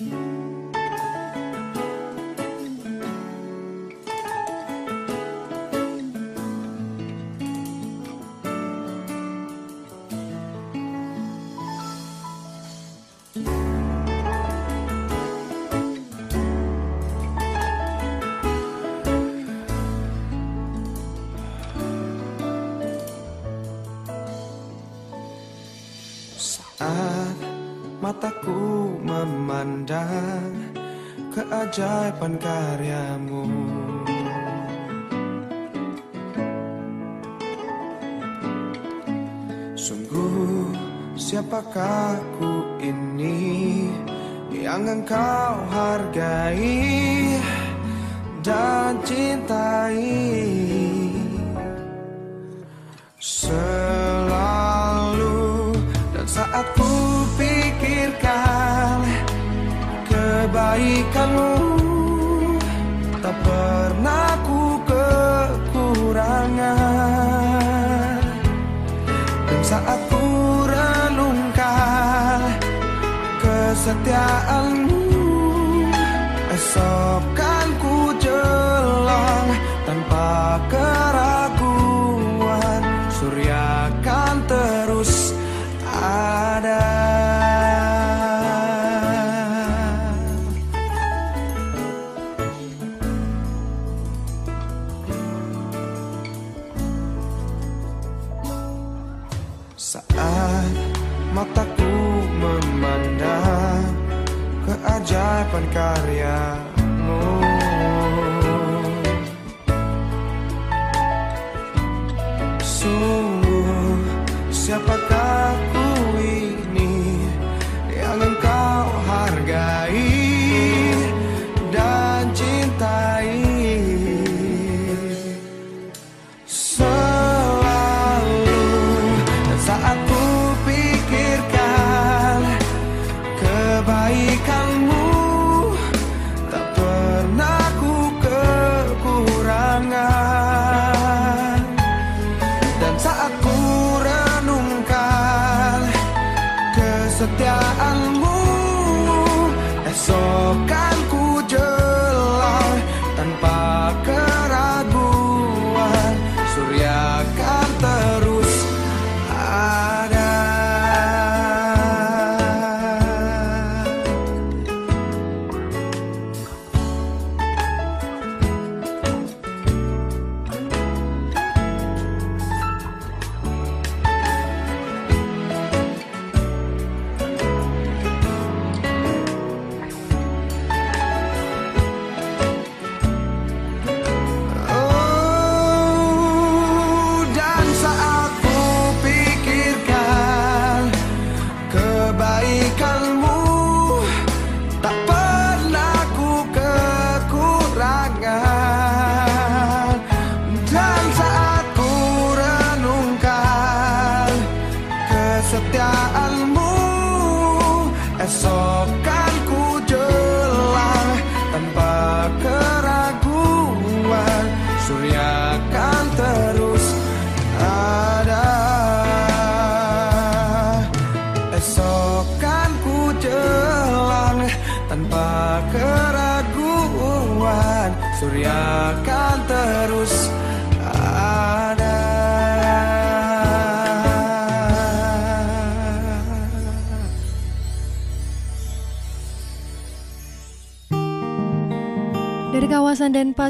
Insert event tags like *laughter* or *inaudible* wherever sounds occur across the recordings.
Saat keajaiban karyamu. Sungguh siapakah ku ini yang engkau hargai dan cintai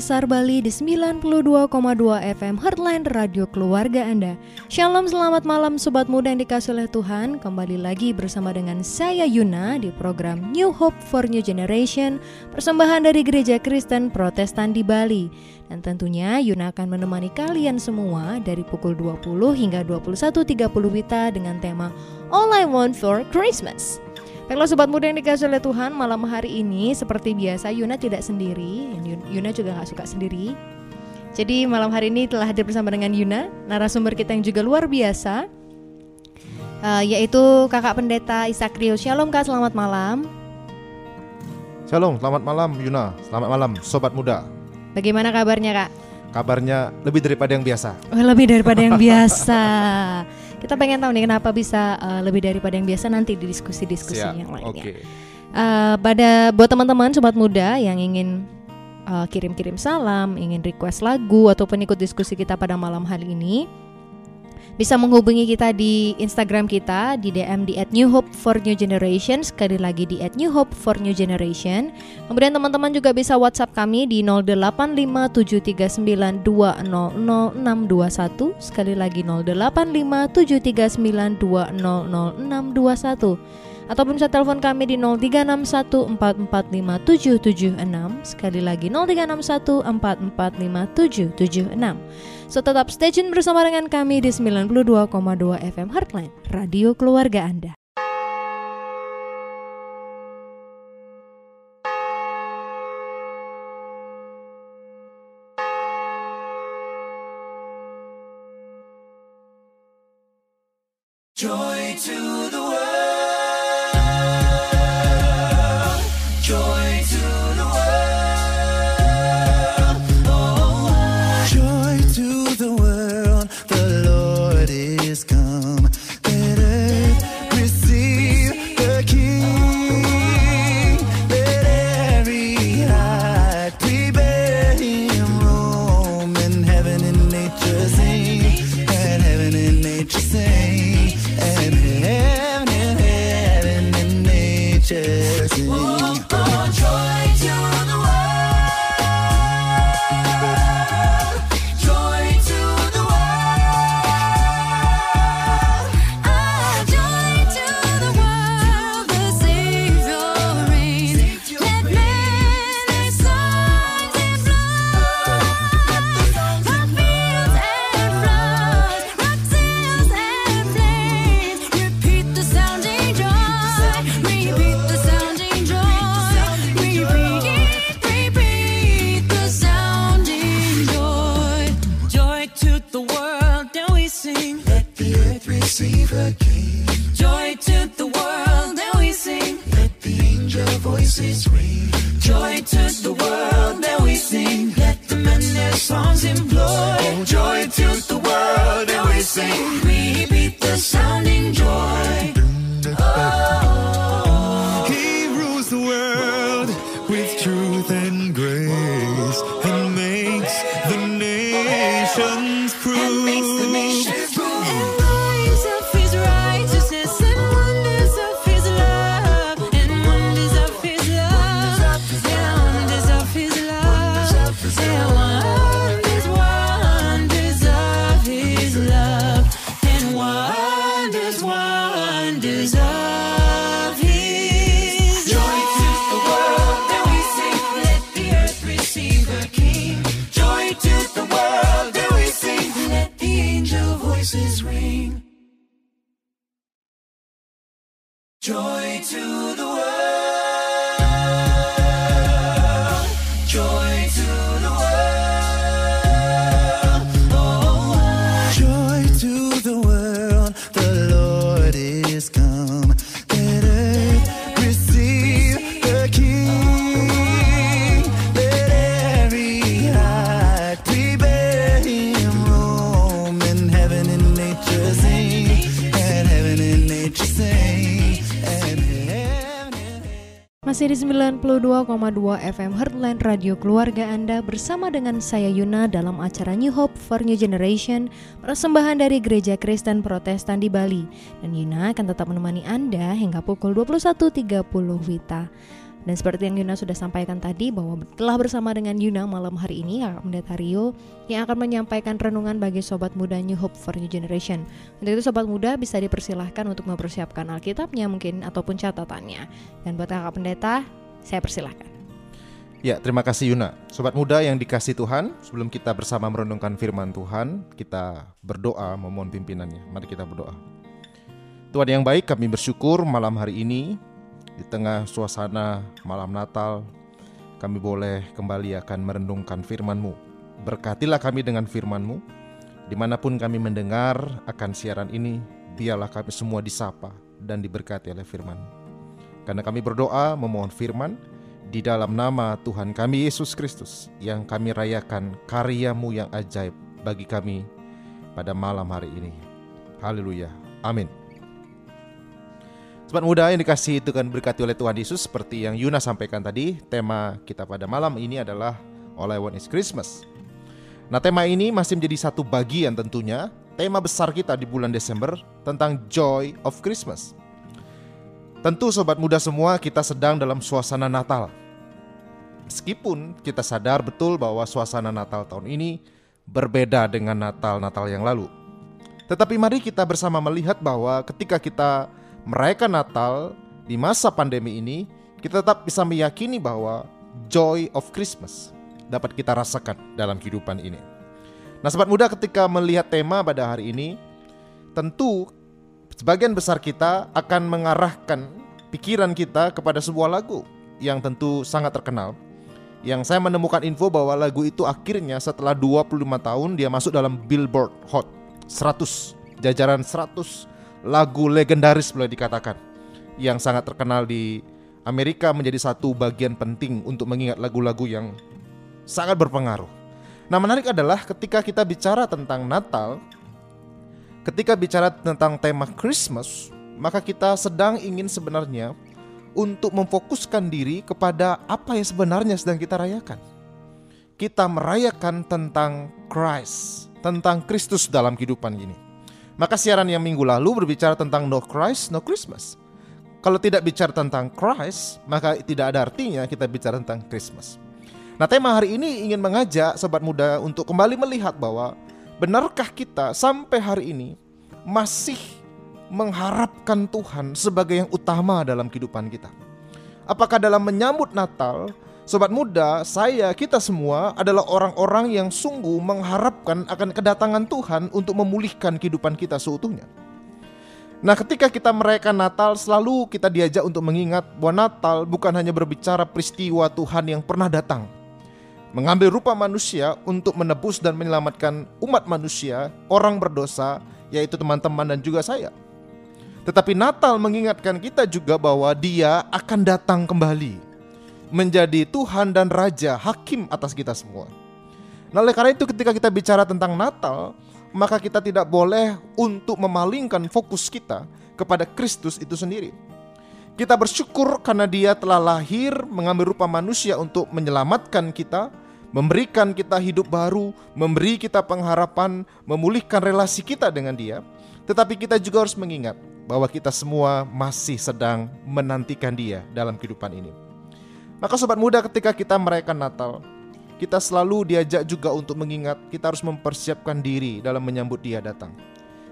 Denpasar, Bali di 92,2 FM Heartline Radio Keluarga Anda. Shalom, selamat malam Sobat Muda yang dikasih oleh Tuhan. Kembali lagi bersama dengan saya Yuna di program New Hope for New Generation, persembahan dari Gereja Kristen Protestan di Bali. Dan tentunya Yuna akan menemani kalian semua dari pukul 20 hingga 21.30 Wita dengan tema All I Want for Christmas. Baiklah sobat muda yang dikasih oleh Tuhan malam hari ini seperti biasa Yuna tidak sendiri Yun- Yuna juga nggak suka sendiri. Jadi malam hari ini telah hadir bersama dengan Yuna Narasumber kita yang juga luar biasa eh, Yaitu kakak pendeta Isakrio Shalom kak selamat malam. Shalom, selamat malam Yuna, selamat malam Sobat Muda. Bagaimana kabarnya kak? Kabarnya lebih daripada yang biasa. Oh, lebih daripada yang *laughs* biasa Kita pengen tahu nih kenapa bisa eh, lebih daripada yang biasa nanti di diskusi-diskusi yang lainnya. oke. Uh, pada buat teman-teman sobat muda yang ingin uh, kirim-kirim salam, ingin request lagu ataupun ikut diskusi kita pada malam hari ini, bisa menghubungi kita di Instagram kita di DM di New Hope for New Generation sekali lagi di New Hope for New Generation. Kemudian teman-teman juga bisa WhatsApp kami di 085739200621 sekali lagi 085739200621 ataupun bisa telepon kami di 0361445776 sekali lagi 0361445776 So tetap stay tune bersama dengan kami di 92,2 FM Heartline, radio keluarga Anda. Joy voices ring. Joy to the world, that we sing. Let the men their songs employ. Oh, joy to the world, that we sing. We beat the sounding joy. 92,2 FM Heartland Radio Keluarga Anda bersama dengan saya Yuna dalam acara New Hope for New Generation persembahan dari Gereja Kristen Protestan di Bali. Dan Yuna akan tetap menemani Anda hingga pukul 21.30 Wita. Dan seperti yang Yuna sudah sampaikan tadi bahwa telah bersama dengan Yuna malam hari ini Kakak Pendeta Rio yang akan menyampaikan renungan bagi sobat muda New Hope for New Generation. Untuk itu sobat muda bisa dipersilahkan untuk mempersiapkan Alkitabnya mungkin ataupun catatannya. Dan buat Kakak Pendeta, saya persilahkan. Ya, terima kasih Yuna. Sobat muda yang dikasih Tuhan, sebelum kita bersama merenungkan firman Tuhan, kita berdoa memohon pimpinannya. Mari kita berdoa. Tuhan yang baik, kami bersyukur malam hari ini di tengah suasana malam Natal, kami boleh kembali akan merenungkan firman-Mu. Berkatilah kami dengan firman-Mu, di mana pun kami mendengar akan siaran ini, biarlah kami semua disapa dan diberkati oleh firman Karena kami berdoa memohon firman, di dalam nama Tuhan kami Yesus Kristus yang kami rayakan karyamu yang ajaib bagi kami pada malam hari ini. Haleluya. Amin. Sobat muda yang dikasih itu kan berkati oleh Tuhan Yesus seperti yang Yuna sampaikan tadi, tema kita pada malam ini adalah All I Want is Christmas. Nah, tema ini masih menjadi satu bagian tentunya tema besar kita di bulan Desember tentang Joy of Christmas. Tentu sobat muda semua kita sedang dalam suasana Natal. Meskipun kita sadar betul bahwa suasana Natal tahun ini berbeda dengan Natal-Natal yang lalu. Tetapi mari kita bersama melihat bahwa ketika kita merayakan Natal di masa pandemi ini, kita tetap bisa meyakini bahwa joy of Christmas dapat kita rasakan dalam kehidupan ini. Nah, sobat muda ketika melihat tema pada hari ini, tentu sebagian besar kita akan mengarahkan pikiran kita kepada sebuah lagu yang tentu sangat terkenal. Yang saya menemukan info bahwa lagu itu akhirnya setelah 25 tahun dia masuk dalam Billboard Hot 100, jajaran 100 lagu legendaris boleh dikatakan yang sangat terkenal di Amerika menjadi satu bagian penting untuk mengingat lagu-lagu yang sangat berpengaruh. Nah, menarik adalah ketika kita bicara tentang Natal, ketika bicara tentang tema Christmas, maka kita sedang ingin sebenarnya untuk memfokuskan diri kepada apa yang sebenarnya sedang kita rayakan. Kita merayakan tentang Christ, tentang Kristus dalam kehidupan ini. Maka siaran yang minggu lalu berbicara tentang no Christ, no Christmas. Kalau tidak bicara tentang Christ, maka tidak ada artinya kita bicara tentang Christmas. Nah, tema hari ini ingin mengajak sobat muda untuk kembali melihat bahwa benarkah kita sampai hari ini masih mengharapkan Tuhan sebagai yang utama dalam kehidupan kita? Apakah dalam menyambut Natal Sobat muda, saya, kita semua adalah orang-orang yang sungguh mengharapkan akan kedatangan Tuhan untuk memulihkan kehidupan kita seutuhnya. Nah, ketika kita merayakan Natal, selalu kita diajak untuk mengingat bahwa Natal bukan hanya berbicara peristiwa Tuhan yang pernah datang, mengambil rupa manusia untuk menebus dan menyelamatkan umat manusia, orang berdosa, yaitu teman-teman dan juga saya. Tetapi Natal mengingatkan kita juga bahwa Dia akan datang kembali menjadi Tuhan dan Raja, hakim atas kita semua. Nah, oleh karena itu ketika kita bicara tentang Natal, maka kita tidak boleh untuk memalingkan fokus kita kepada Kristus itu sendiri. Kita bersyukur karena dia telah lahir mengambil rupa manusia untuk menyelamatkan kita, memberikan kita hidup baru, memberi kita pengharapan, memulihkan relasi kita dengan dia. Tetapi kita juga harus mengingat bahwa kita semua masih sedang menantikan dia dalam kehidupan ini. Maka sobat muda ketika kita merayakan Natal, kita selalu diajak juga untuk mengingat kita harus mempersiapkan diri dalam menyambut dia datang.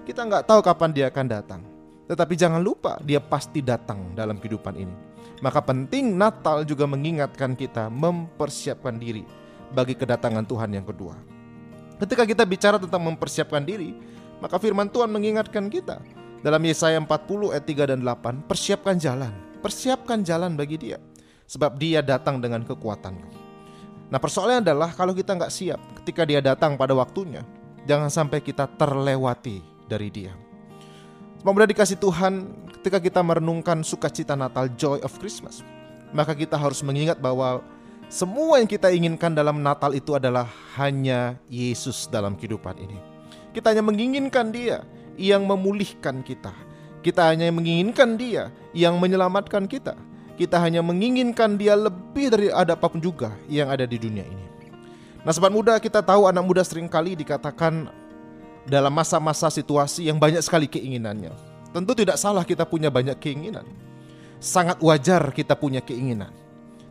Kita nggak tahu kapan dia akan datang. Tetapi jangan lupa dia pasti datang dalam kehidupan ini. Maka penting Natal juga mengingatkan kita mempersiapkan diri bagi kedatangan Tuhan yang kedua. Ketika kita bicara tentang mempersiapkan diri, maka firman Tuhan mengingatkan kita dalam Yesaya 40 ayat 3 dan 8, persiapkan jalan, persiapkan jalan bagi dia sebab dia datang dengan kekuatannya. Nah persoalannya adalah kalau kita nggak siap ketika dia datang pada waktunya, jangan sampai kita terlewati dari dia. Semoga dikasih Tuhan ketika kita merenungkan sukacita Natal, joy of Christmas, maka kita harus mengingat bahwa semua yang kita inginkan dalam Natal itu adalah hanya Yesus dalam kehidupan ini. Kita hanya menginginkan Dia yang memulihkan kita. Kita hanya menginginkan Dia yang menyelamatkan kita kita hanya menginginkan dia lebih dari ada apa pun juga yang ada di dunia ini. Nah sobat muda kita tahu anak muda sering kali dikatakan dalam masa-masa situasi yang banyak sekali keinginannya. Tentu tidak salah kita punya banyak keinginan. Sangat wajar kita punya keinginan.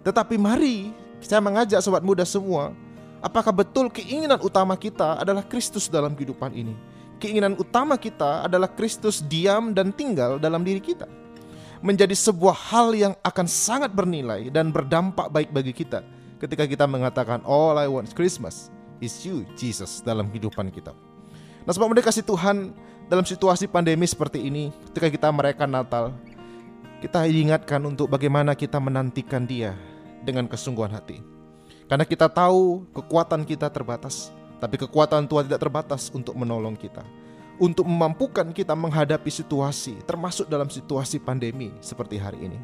Tetapi mari saya mengajak sobat muda semua, apakah betul keinginan utama kita adalah Kristus dalam kehidupan ini? Keinginan utama kita adalah Kristus diam dan tinggal dalam diri kita menjadi sebuah hal yang akan sangat bernilai dan berdampak baik bagi kita ketika kita mengatakan all I want Christmas is you Jesus dalam kehidupan kita. Nah sebab mereka kasih Tuhan dalam situasi pandemi seperti ini ketika kita merayakan Natal kita diingatkan untuk bagaimana kita menantikan dia dengan kesungguhan hati. Karena kita tahu kekuatan kita terbatas, tapi kekuatan Tuhan tidak terbatas untuk menolong kita untuk memampukan kita menghadapi situasi, termasuk dalam situasi pandemi seperti hari ini.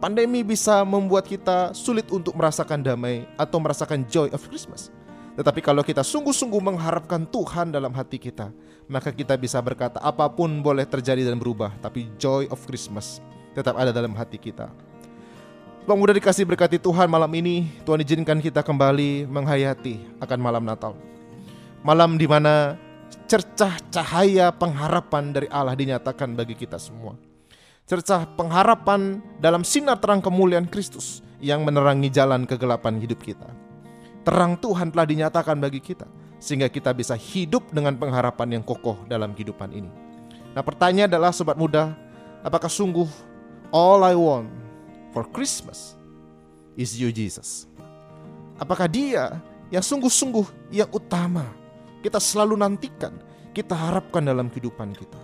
Pandemi bisa membuat kita sulit untuk merasakan damai atau merasakan joy of Christmas. Tetapi kalau kita sungguh-sungguh mengharapkan Tuhan dalam hati kita, maka kita bisa berkata apa pun boleh terjadi dan berubah, tapi joy of Christmas tetap ada dalam hati kita. Bang mudah dikasih berkati Tuhan malam ini, Tuhan izinkan kita kembali menghayati akan malam Natal. Malam di mana cercah cahaya pengharapan dari Allah dinyatakan bagi kita semua. Cercah pengharapan dalam sinar terang kemuliaan Kristus yang menerangi jalan kegelapan hidup kita. Terang Tuhan telah dinyatakan bagi kita sehingga kita bisa hidup dengan pengharapan yang kokoh dalam kehidupan ini. Nah, pertanyaan adalah sobat muda, apakah sungguh all I want for Christmas is you Jesus? Apakah dia yang sungguh-sungguh yang utama kita selalu nantikan, kita harapkan dalam kehidupan kita?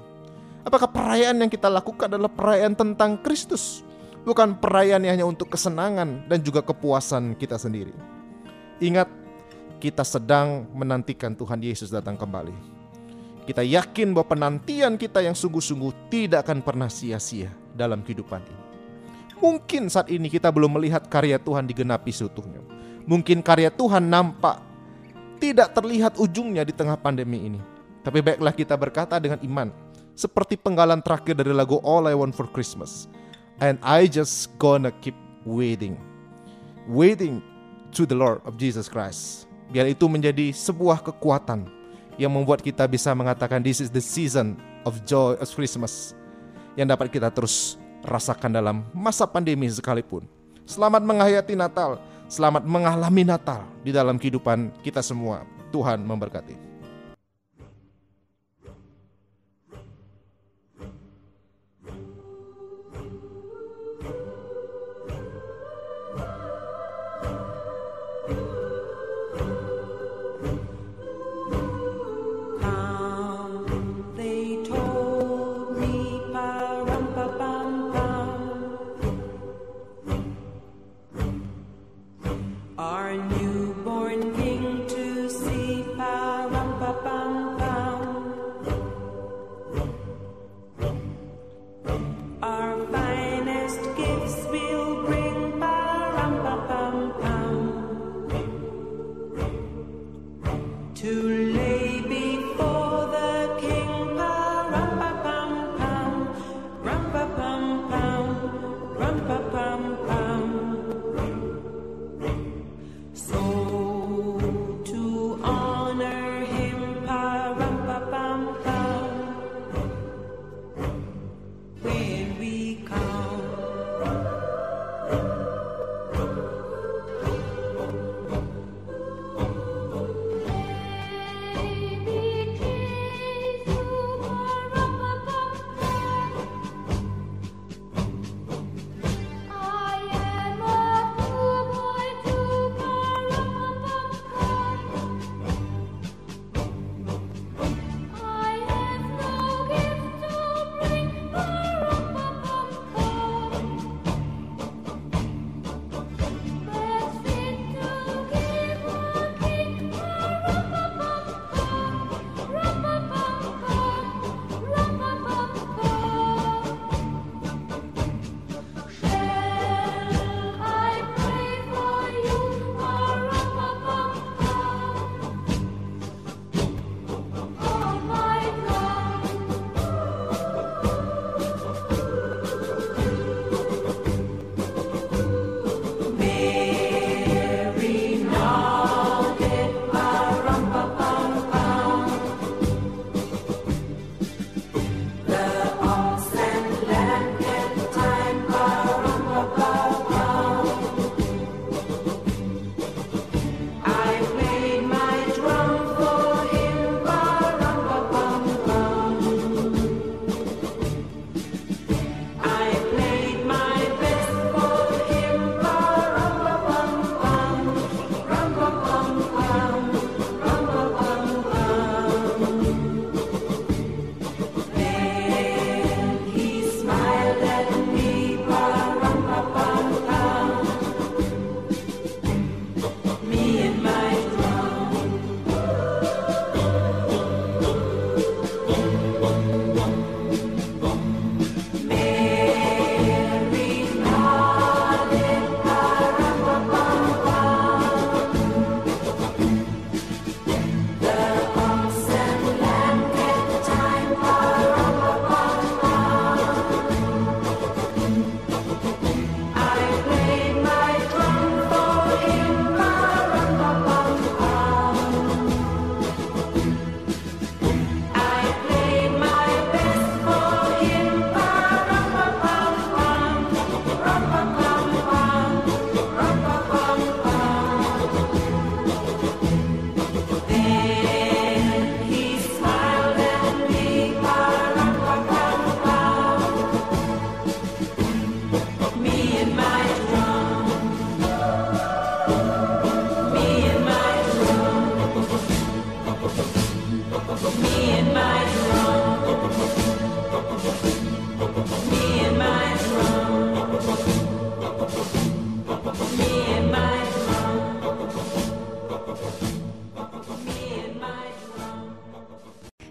Apakah perayaan yang kita lakukan adalah perayaan tentang Kristus? Bukan perayaan yang hanya untuk kesenangan dan juga kepuasan kita sendiri. Ingat, kita sedang menantikan Tuhan Yesus datang kembali. Kita yakin bahwa penantian kita yang sungguh-sungguh tidak akan pernah sia-sia dalam kehidupan ini. Mungkin saat ini kita belum melihat karya Tuhan digenapi seutuhnya. Mungkin karya Tuhan nampak tidak terlihat ujungnya di tengah pandemi ini. Tapi baiklah kita berkata dengan iman, seperti penggalan terakhir dari lagu All I Want for Christmas. And I just gonna keep waiting. Waiting to the Lord of Jesus Christ. Biar itu menjadi sebuah kekuatan yang membuat kita bisa mengatakan this is the season of joy of Christmas yang dapat kita terus rasakan dalam masa pandemi sekalipun. Selamat menghayati Natal, selamat mengalami Natal di dalam kehidupan kita semua. Tuhan memberkati.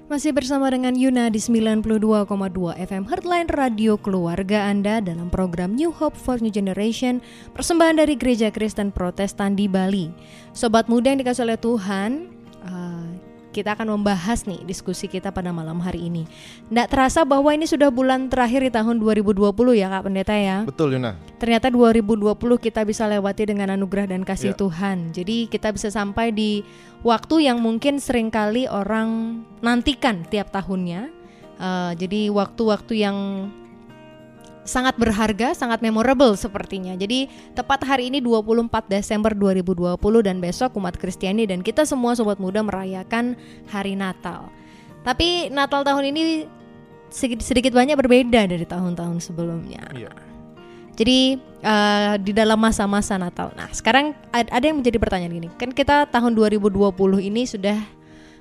Masih bersama dengan Yuna di 92,2 FM Heartline Radio Keluarga Anda dalam program New Hope for New Generation persembahan dari Gereja Kristen Protestan di Bali. Sobat muda yang dikasih oleh Tuhan, uh, kita akan membahas nih diskusi kita pada malam hari ini. Nggak terasa bahwa ini sudah bulan terakhir di tahun 2020 ya Kak Pendeta ya. Betul Yuna. Ternyata 2020 kita bisa lewati dengan anugerah dan kasih Ya. Tuhan. Jadi kita bisa sampai di waktu yang mungkin sering kali orang nantikan tiap tahunnya. Eh, jadi waktu-waktu yang sangat berharga, sangat memorable sepertinya. Jadi tepat hari ini 24 Desember 2020 dan besok umat Kristiani dan kita semua sobat muda merayakan hari Natal. Tapi Natal tahun ini sedikit, sedikit banyak berbeda dari tahun-tahun sebelumnya. Iya. Jadi eh, di dalam masa-masa Natal. Nah, sekarang ad- ada yang menjadi pertanyaan gini. Kan kita tahun 2020 ini sudah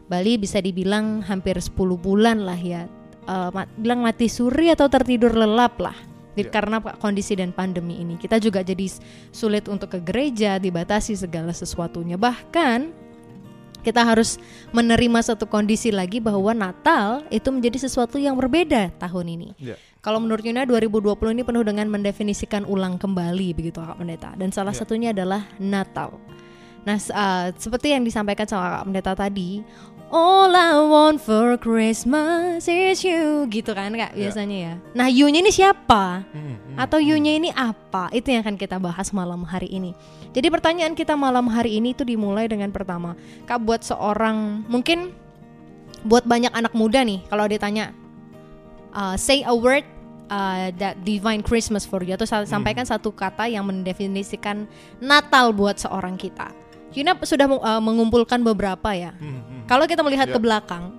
Bali bisa dibilang hampir 10 bulan lah ya. Eh, ma- bilang mati suri atau tertidur lelap lah. Di- Iya. Karena kondisi dan pandemi ini kita juga jadi sulit untuk ke gereja, dibatasi segala sesuatunya. Bahkan kita harus menerima satu kondisi lagi bahwa Natal itu menjadi sesuatu yang berbeda tahun ini. Iya. Kalau menurut Yuna 2020 ini penuh dengan mendefinisikan ulang kembali begitu Kak Pendeta dan salah Ya. satunya adalah Natal. Nah, uh, seperti yang disampaikan sama Kak Pendeta tadi, All I want for Christmas is you gitu kan Kak Ya. biasanya ya. Nah, you-nya ini siapa? Hmm, hmm. Atau you-nya ini apa? Itu yang akan kita bahas malam hari ini. Jadi pertanyaan kita malam hari ini itu dimulai dengan pertama, Kak buat seorang mungkin buat banyak anak muda nih kalau ditanya uh, say a word uh, that define Christmas for you atau sa- sampaikan satu kata yang mendefinisikan Natal buat seorang kita. Yuna sudah uh, mengumpulkan beberapa ya. Hmm, hmm. Kalau kita melihat Ya. ke belakang,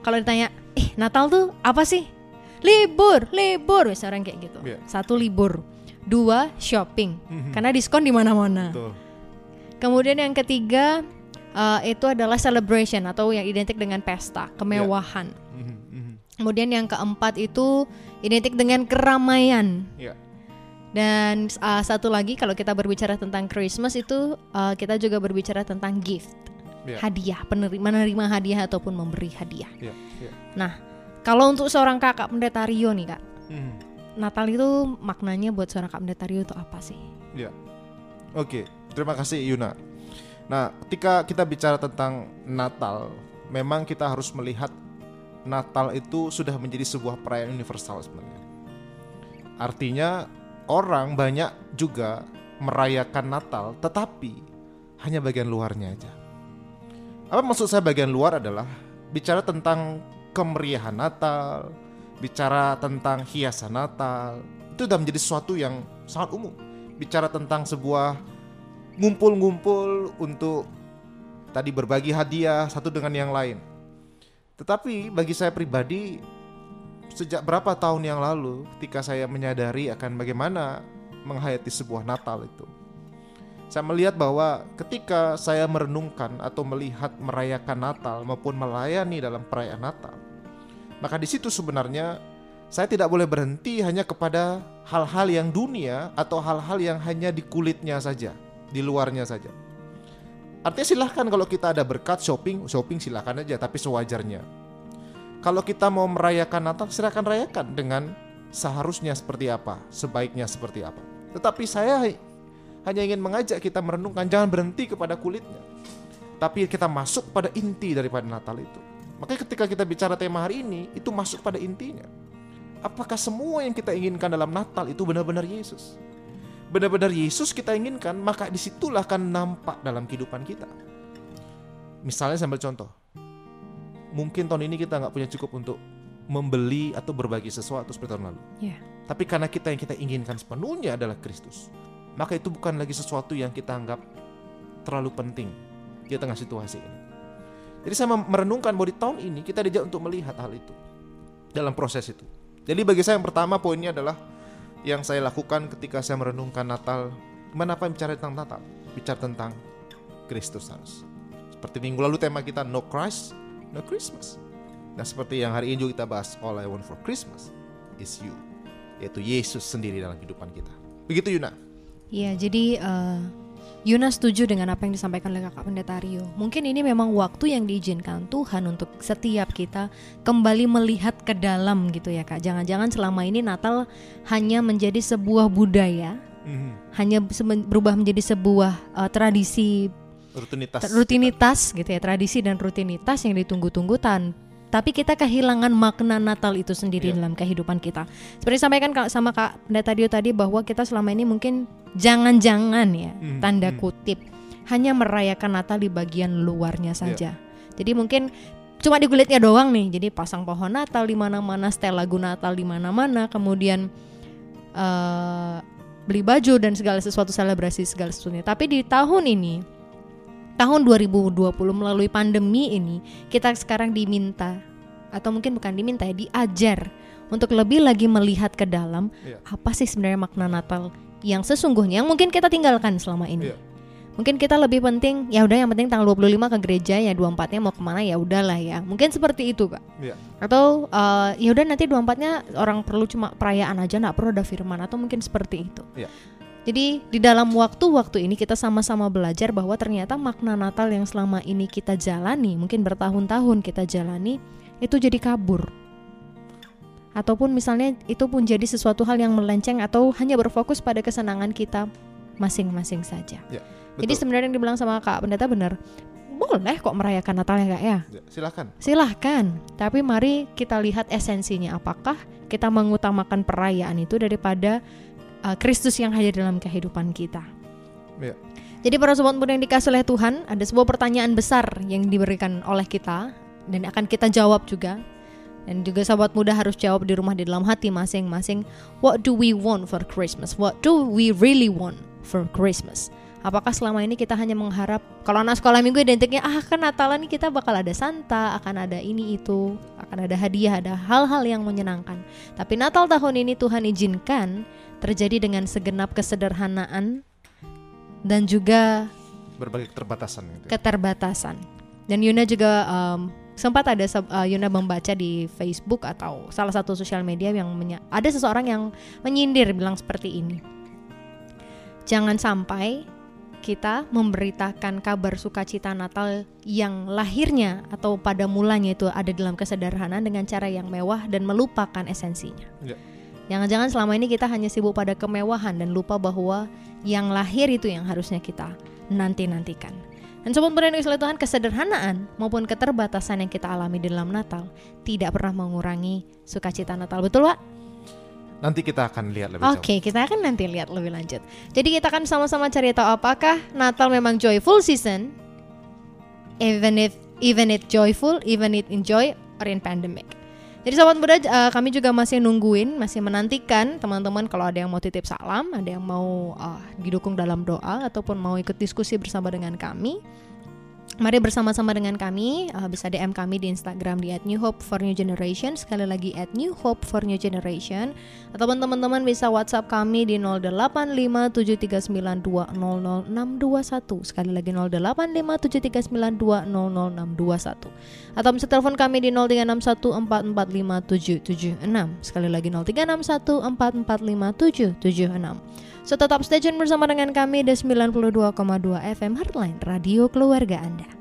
kalau ditanya, "Eh, Natal tuh apa sih?" Libur, libur, misalnya orang kayak gitu. Ya. Satu libur, dua shopping, Mhm. karena diskon di mana-mana. Kemudian yang ketiga uh, itu adalah celebration atau yang identik dengan pesta, kemewahan. Hmm, hmm. Kemudian yang keempat itu identik dengan keramaian. Iya. Dan uh, satu lagi kalau kita berbicara tentang Christmas itu uh, kita juga berbicara tentang gift, Iya. hadiah, penerima menerima hadiah ataupun memberi hadiah. Iya. Iya. Nah, kalau untuk seorang kakak pendeta Rio nih kak, Hmm. Natal itu maknanya buat seorang kakak pendeta Rio itu apa sih? Ya. Oke, terima kasih Yuna. Nah, ketika kita bicara tentang Natal, memang kita harus melihat Natal itu sudah menjadi sebuah perayaan universal sebenarnya. Artinya orang banyak juga merayakan Natal, tetapi hanya bagian luarnya aja. Apa maksud saya bagian luar adalah bicara tentang kemeriahan Natal, bicara tentang hiasan Natal, itu sudah menjadi sesuatu yang sangat umum. Bicara tentang sebuah ngumpul-ngumpul untuk tadi berbagi hadiah satu dengan yang lain. Tetapi bagi saya pribadi sejak berapa tahun yang lalu ketika saya menyadari akan bagaimana menghayati sebuah Natal itu. Saya melihat bahwa ketika saya merenungkan atau melihat merayakan Natal maupun melayani dalam perayaan Natal, maka di situ sebenarnya saya tidak boleh berhenti hanya kepada hal-hal yang dunia atau hal-hal yang hanya di kulitnya saja, di luarnya saja. Artinya silahkan kalau kita ada berkat shopping, shopping silahkan aja, tapi sewajarnya. Kalau kita mau merayakan Natal, silahkan rayakan dengan seharusnya seperti apa, sebaiknya seperti apa. Tetapi saya hanya ingin mengajak kita merenungkan, jangan berhenti kepada kulitnya. Tapi kita masuk pada inti daripada Natal itu. Makanya ketika kita bicara tema hari ini, itu masuk pada intinya. Apakah semua yang kita inginkan dalam Natal itu benar-benar Yesus? Benar-benar Yesus kita inginkan, maka di situlah akan nampak dalam kehidupan kita. Misalnya saya ambil contoh. Mungkin tahun ini kita nggak punya cukup untuk membeli atau berbagi sesuatu seperti tahun lalu. Ya. Tapi karena kita yang kita inginkan sepenuhnya adalah Kristus, maka itu bukan lagi sesuatu yang kita anggap terlalu penting di tengah situasi ini. Jadi saya merenungkan bahwa di tahun ini kita diajak untuk melihat hal itu dalam proses itu. Jadi bagi saya yang pertama poinnya adalah yang saya lakukan ketika saya merenungkan Natal, gimana apa yang bicara tentang Natal? Bicara tentang Kristus harus. Seperti minggu lalu tema kita No Christ, No Christmas. Nah seperti yang hari ini juga kita bahas All I Want for Christmas is You, yaitu Yesus sendiri dalam kehidupan kita. Begitu Yuna. Iya, jadi eh, Yuna setuju dengan apa yang disampaikan oleh kakak pendeta Rio. Mungkin ini memang waktu yang diizinkan Tuhan untuk setiap kita kembali melihat ke dalam gitu ya kak. Jangan-jangan selama ini Natal hanya menjadi sebuah budaya, Mhm. hanya berubah menjadi sebuah uh, tradisi Rutinitas. rutinitas gitu ya tradisi dan rutinitas yang ditunggu-tunggu tan tapi kita kehilangan makna Natal itu sendiri Iya. dalam kehidupan kita. Seperti disampaikan Kak- sama Kak Pendeta Dio tadi bahwa kita selama ini mungkin jangan-jangan ya Hmm, tanda hmm. kutip hanya merayakan Natal di bagian luarnya Iya. saja. Jadi mungkin cuma di kulitnya doang nih. Jadi pasang pohon Natal di mana-mana, setel lagu Natal di mana-mana, kemudian eh, beli baju dan segala sesuatu selebrasi segala sesuatunya. Tapi di tahun ini tahun 2020 melalui pandemi ini kita sekarang diminta atau mungkin bukan diminta ya diajar untuk lebih lagi melihat ke dalam Iya. apa sih sebenarnya makna Natal yang sesungguhnya yang mungkin kita tinggalkan selama ini. Iya. Mungkin kita lebih penting ya udah yang penting tanggal 25 ke gereja ya 24-nya mau ke mana ya udahlah ya. Mungkin seperti itu, Kak. Iya. Atau eh, ya udah nanti 24-nya orang perlu cuma perayaan aja nggak perlu ada firman atau mungkin seperti itu. Iya. Jadi di dalam waktu-waktu ini kita sama-sama belajar bahwa ternyata makna Natal yang selama ini kita jalani, mungkin bertahun-tahun kita jalani itu jadi kabur. Ataupun misalnya itu pun jadi sesuatu hal yang melenceng atau hanya berfokus pada kesenangan kita masing-masing saja. Jadi Betul. sebenarnya yang dibilang sama Kak Pendeta benar. Boleh kok merayakan Natal ya Kak ya. Ya, silakan. Silahkan, tapi mari kita lihat esensinya. Apakah kita mengutamakan perayaan itu daripada uh, Kristus yang hadir dalam kehidupan kita? Ya. Jadi para sobat muda yang dikasih oleh Tuhan, ada sebuah pertanyaan besar yang diberikan oleh kita dan akan kita jawab juga. Dan juga sahabat muda harus jawab di rumah di dalam hati masing-masing. What do we want for Christmas? What do we really want for Christmas? Apakah selama ini kita hanya mengharap kalau anak sekolah minggu identiknya ah kan Natalan kita bakal ada Santa, akan ada ini itu, akan ada hadiah, ada hal-hal yang menyenangkan. Tapi Natal tahun ini Tuhan izinkan terjadi dengan segenap kesederhanaan dan juga Berbagai keterbatasan gitu. ya. keterbatasan. Dan Yuna juga em, sempat ada eh, Yuna membaca di Facebook atau salah satu sosial media yang ada seseorang yang menyindir bilang seperti ini. Jangan sampai kita memberitakan kabar sukacita Natal yang lahirnya atau pada mulanya itu ada dalam kesederhanaan dengan cara yang mewah dan melupakan esensinya. Ya. Jangan-jangan selama ini kita hanya sibuk pada kemewahan dan lupa bahwa yang lahir itu yang harusnya kita nanti-nantikan. Dan sobat yang dikasihi Tuhan, kesederhanaan maupun keterbatasan yang kita alami di dalam Natal tidak pernah mengurangi sukacita Natal. Betul, Pak? Nanti kita akan lihat lebih Oke, kita akan nanti lihat lebih lanjut. Jadi kita akan sama-sama cari tahu apakah Natal memang joyful season, even if even it joyful, even it enjoy or in pandemic. Jadi sobat muda, eh, kami juga masih nungguin, masih menantikan teman-teman kalau ada yang mau titip salam, ada yang mau eh, didukung dalam doa ataupun mau ikut diskusi bersama dengan kami. Mari bersama-sama dengan kami uh, bisa DM kami di Instagram di @newhope4newgeneration sekali lagi @newhope4newgeneration atau teman-teman bisa WhatsApp kami di 085739200621 sekali lagi 085739200621 atau bisa telepon kami di 0361445776 sekali lagi 0361445776 So tetap stay tune bersama dengan kami di 92,2 FM Heartline Radio Keluarga Anda.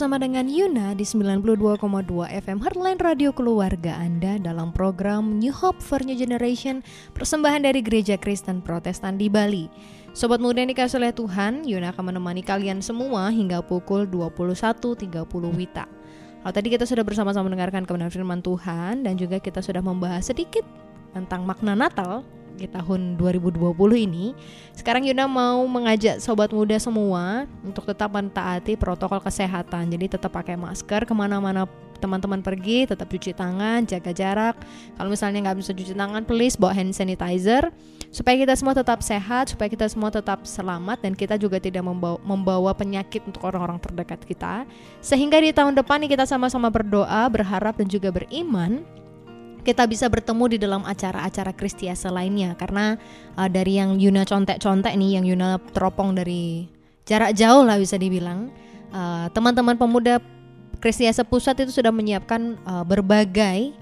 Bersama dengan Yuna di 92,2 FM Heartline Radio Keluarga Anda dalam program New Hope for New Generation persembahan dari Gereja Kristen Protestan di Bali. Sobat muda yang dikasih oleh Tuhan, Yuna akan menemani kalian semua hingga pukul 21.30 Wita. Kalau tadi kita sudah bersama-sama mendengarkan kebenaran firman Tuhan dan juga kita sudah membahas sedikit tentang makna Natal di tahun 2020 ini. Sekarang Yuna mau mengajak sobat muda semua untuk tetap mentaati protokol kesehatan. Jadi tetap pakai masker ke mana-mana teman-teman pergi, tetap cuci tangan, jaga jarak. Kalau misalnya nggak bisa cuci tangan, please bawa hand sanitizer supaya kita semua tetap sehat, supaya kita semua tetap selamat dan kita juga tidak membawa, penyakit untuk orang-orang terdekat kita. Sehingga di tahun depan kita sama-sama berdoa, berharap dan juga beriman kita bisa bertemu di dalam acara-acara Kristiasa lainnya karena uh, dari yang Yuna contek-contek nih yang Yuna teropong dari jarak jauh lah bisa dibilang uh, teman-teman pemuda Kristiasa Pusat itu sudah menyiapkan uh, berbagai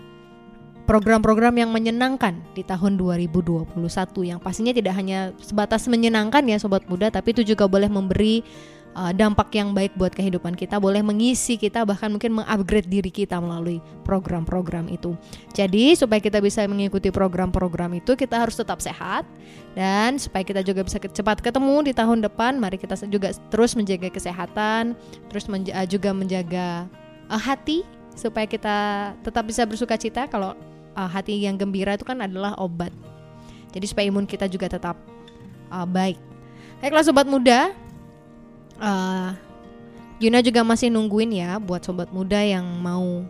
program-program yang menyenangkan di tahun 2021 yang pastinya tidak hanya sebatas menyenangkan ya sobat muda tapi itu juga boleh memberi uh, dampak yang baik buat kehidupan kita, boleh mengisi kita bahkan mungkin mengupgrade diri kita melalui program-program itu. Jadi supaya kita bisa mengikuti program-program itu kita harus tetap sehat dan supaya kita juga bisa cepat ketemu di tahun depan, mari kita juga terus menjaga kesehatan, terus menja uh, juga menjaga uh, hati supaya kita tetap bisa bersuka cita kalau uh, hati yang gembira itu kan adalah obat. Jadi supaya imun kita juga tetap uh, baik. Baiklah sobat muda, uh, Yuna juga masih nungguin ya buat sobat muda yang mau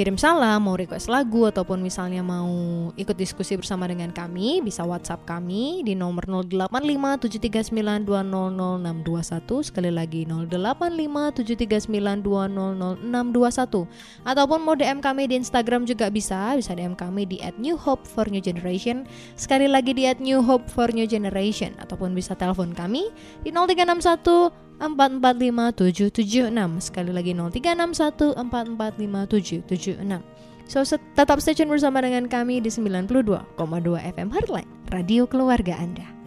kirim salam, mau request lagu ataupun misalnya mau ikut diskusi bersama dengan kami, bisa WhatsApp kami di nomor 085739200621 sekali lagi 085739200621 ataupun mau DM kami di Instagram juga bisa, bisa DM kami di @newhope_for_new_generation sekali lagi di @newhope_for_new_generation ataupun bisa telepon kami di 0361 445776 Sekali lagi 0361 445776 So tetap stay tune bersama dengan kami di 92,2 FM Heartline Radio Keluarga Anda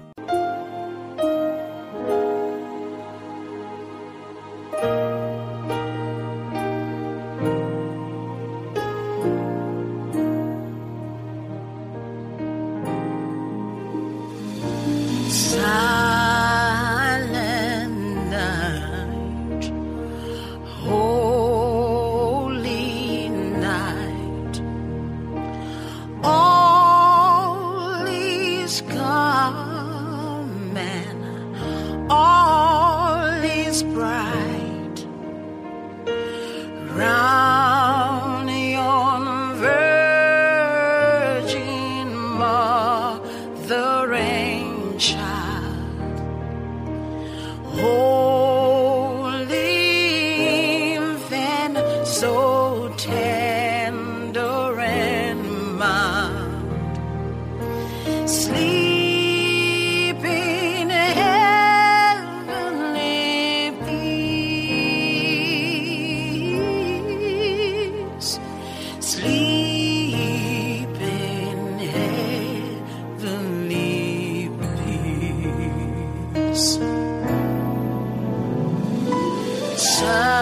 is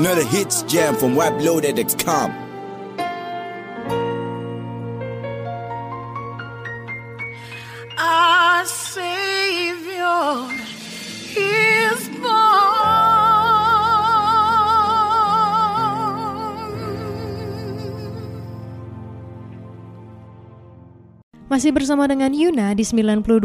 Another hits jam from Wap Loaded XCOM. Masih bersama dengan Yuna di 92,2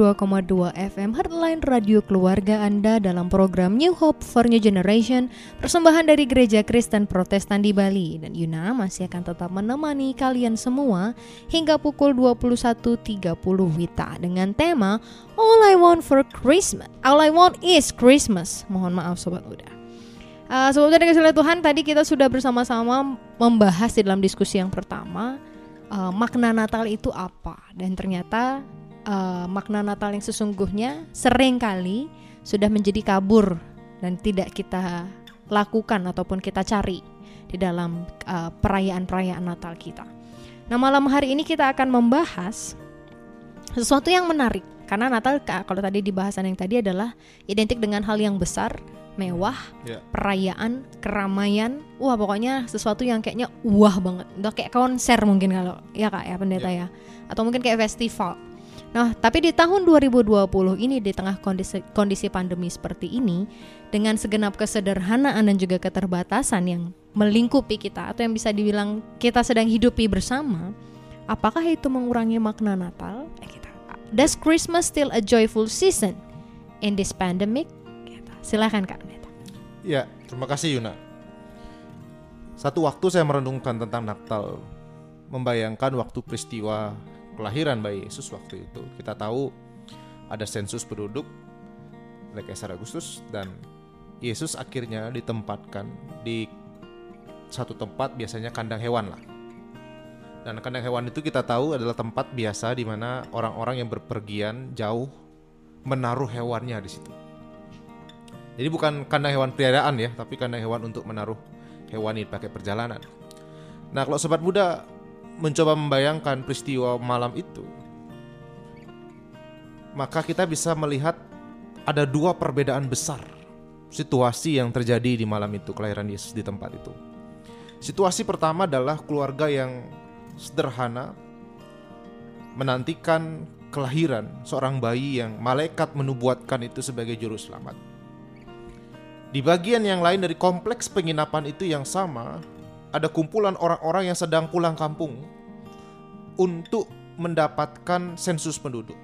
FM Heartline Radio Keluarga Anda dalam program New Hope for New Generation Persembahan dari Gereja Kristen Protestan di Bali. Dan Yuna masih akan tetap menemani kalian semua hingga pukul 21.30 Wita Dengan tema All I Want for Christmas. All I Want is Christmas. Mohon maaf Sobat Muda. Uh, sebelumnya dengan Tuhan tadi kita sudah bersama-sama membahas di dalam diskusi yang pertama uh, makna Natal itu apa dan ternyata uh, makna Natal yang sesungguhnya sering kali sudah menjadi kabur dan tidak kita lakukan ataupun kita cari di dalam uh, perayaan-perayaan Natal kita. Nah malam hari ini kita akan membahas sesuatu yang menarik karena Natal ka- kalau tadi di bahasan yang tadi adalah identik dengan hal yang besar, mewah, Ya. perayaan, keramaian, wah pokoknya sesuatu yang kayaknya wah banget, udah kayak konser mungkin kalau ya kak ya pendeta ya, atau mungkin kayak festival. Nah tapi di tahun 2020 ini di tengah kondisi kondisi pandemi seperti ini, dengan segenap kesederhanaan dan juga keterbatasan yang melingkupi kita atau yang bisa dibilang kita sedang hidupi bersama, apakah itu mengurangi makna Natal? Eh, kita, Does Christmas still a joyful season in this pandemic? Silakan kak. Pendeta. Ya, terima kasih Yuna. Satu waktu saya merenungkan tentang Natal, membayangkan waktu peristiwa kelahiran bayi Yesus waktu itu. Kita tahu ada sensus penduduk oleh Kaisar Agustus dan Yesus akhirnya ditempatkan di satu tempat biasanya kandang hewan lah. Dan kandang hewan itu kita tahu adalah tempat biasa di mana orang-orang yang berpergian jauh menaruh hewannya di situ. Jadi bukan kandang hewan peliharaan ya, tapi kandang hewan untuk menaruh hewan ini pakai perjalanan. Nah, kalau sobat muda mencoba membayangkan peristiwa malam itu, maka kita bisa melihat ada dua perbedaan besar situasi yang terjadi di malam itu kelahiran Yesus di tempat itu. Situasi pertama adalah keluarga yang sederhana menantikan kelahiran seorang bayi yang malaikat menubuatkan itu sebagai juru selamat. Di bagian yang lain dari kompleks penginapan itu yang sama, ada kumpulan orang-orang yang sedang pulang kampung untuk mendapatkan sensus penduduk.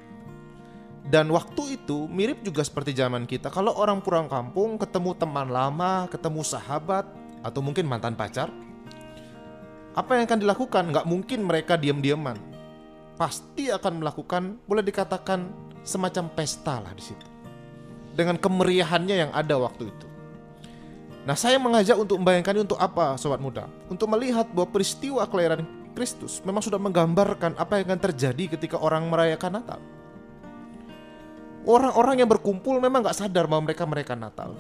Dan waktu itu mirip juga seperti zaman kita. Kalau orang pulang kampung ketemu teman lama, ketemu sahabat, atau mungkin mantan pacar, apa yang akan dilakukan? Nggak mungkin mereka diam-diaman. Pasti akan melakukan, boleh dikatakan semacam pesta lah di situ. Dengan kemeriahannya yang ada waktu itu. Nah, saya mengajak untuk membayangkan untuk apa, sobat muda? Untuk melihat bahwa peristiwa kelahiran Kristus memang sudah menggambarkan apa yang akan terjadi ketika orang merayakan Natal. Orang-orang yang berkumpul memang nggak sadar bahwa mereka merayakan Natal.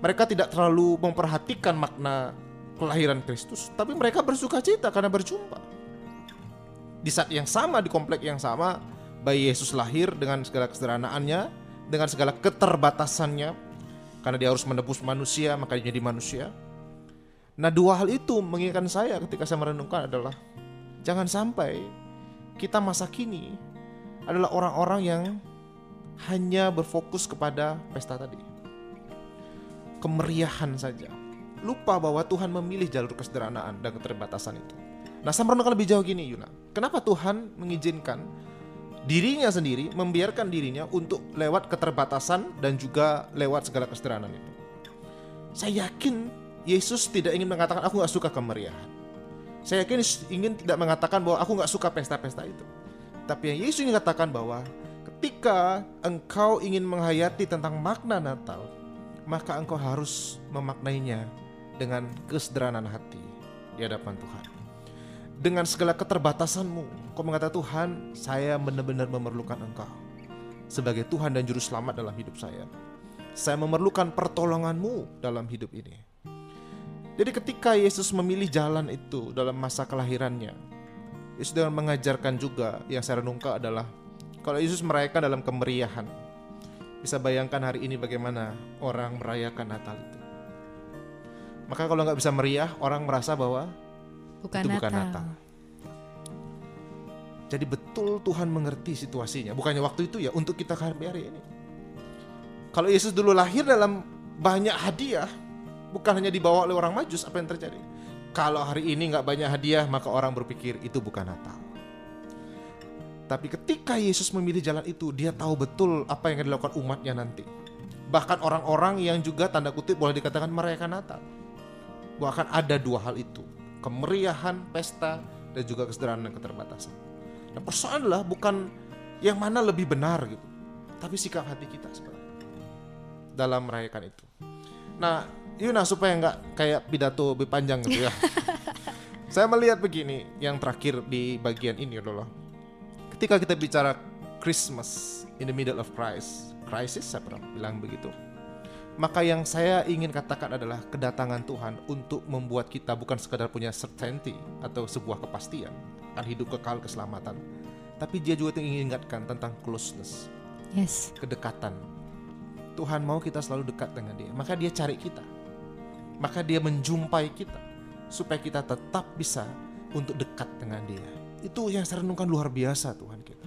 Mereka tidak terlalu memperhatikan makna kelahiran Kristus, tapi mereka bersuka cita karena berjumpa. Di saat yang sama, di komplek yang sama, bayi Yesus lahir dengan segala kesederhanaannya, dengan segala keterbatasannya, karena dia harus menebus manusia, maka dia jadi manusia. Nah dua hal itu mengingatkan saya ketika saya merenungkan adalah jangan sampai kita masa kini adalah orang-orang yang hanya berfokus kepada pesta tadi. Kemeriahan saja. Lupa bahwa Tuhan memilih jalur kesederhanaan dan keterbatasan itu. Nah saya merenungkan lebih jauh gini Yuna. Kenapa Tuhan mengizinkan dirinya sendiri membiarkan dirinya untuk lewat keterbatasan dan juga lewat segala kesederhanaan itu. Saya yakin Yesus tidak ingin mengatakan aku nggak suka kemeriahan. Saya yakin ingin tidak mengatakan bahwa aku nggak suka pesta-pesta itu. Tapi yang Yesus ingin katakan bahwa ketika engkau ingin menghayati tentang makna Natal, maka engkau harus memaknainya dengan kesederhanaan hati di hadapan Tuhan. Dengan segala keterbatasanmu, kau mengatakan Tuhan, saya benar-benar memerlukan engkau sebagai Tuhan dan Juru Selamat dalam hidup saya. Saya memerlukan pertolonganmu dalam hidup ini. Jadi ketika Yesus memilih jalan itu dalam masa kelahirannya, Yesus dengan mengajarkan juga yang saya renungkan adalah kalau Yesus merayakan dalam kemeriahan, bisa bayangkan hari ini bagaimana orang merayakan Natal itu. Maka kalau nggak bisa meriah, orang merasa bahwa Bukan itu Natal. bukan Natal. Jadi betul Tuhan mengerti situasinya. Bukannya waktu itu ya untuk kita hari hari ini. Kalau Yesus dulu lahir dalam banyak hadiah, bukan hanya dibawa oleh orang majus, apa yang terjadi? Kalau hari ini nggak banyak hadiah, maka orang berpikir itu bukan Natal. Tapi ketika Yesus memilih jalan itu, dia tahu betul apa yang akan dilakukan umatnya nanti. Bahkan orang-orang yang juga tanda kutip boleh dikatakan merayakan Natal. Bahkan ada dua hal itu, kemeriahan, pesta, dan juga kesederhanaan dan keterbatasan. Nah persoalan adalah bukan yang mana lebih benar gitu, tapi sikap hati kita sebenarnya dalam merayakan itu. Nah, Yuna supaya nggak kayak pidato lebih panjang gitu ya. *laughs* Saya melihat begini, yang terakhir di bagian ini adalah ketika kita bicara Christmas in the middle of crisis, crisis saya pernah bilang begitu. Maka yang saya ingin katakan adalah kedatangan Tuhan untuk membuat kita bukan sekadar punya certainty atau sebuah kepastian akan hidup kekal keselamatan, tapi dia juga ingin ingatkan tentang closeness, Yes. kedekatan. Tuhan mau kita selalu dekat dengan dia, maka dia cari kita. Maka dia menjumpai kita supaya kita tetap bisa untuk dekat dengan dia. Itu yang saya renungkan luar biasa Tuhan kita.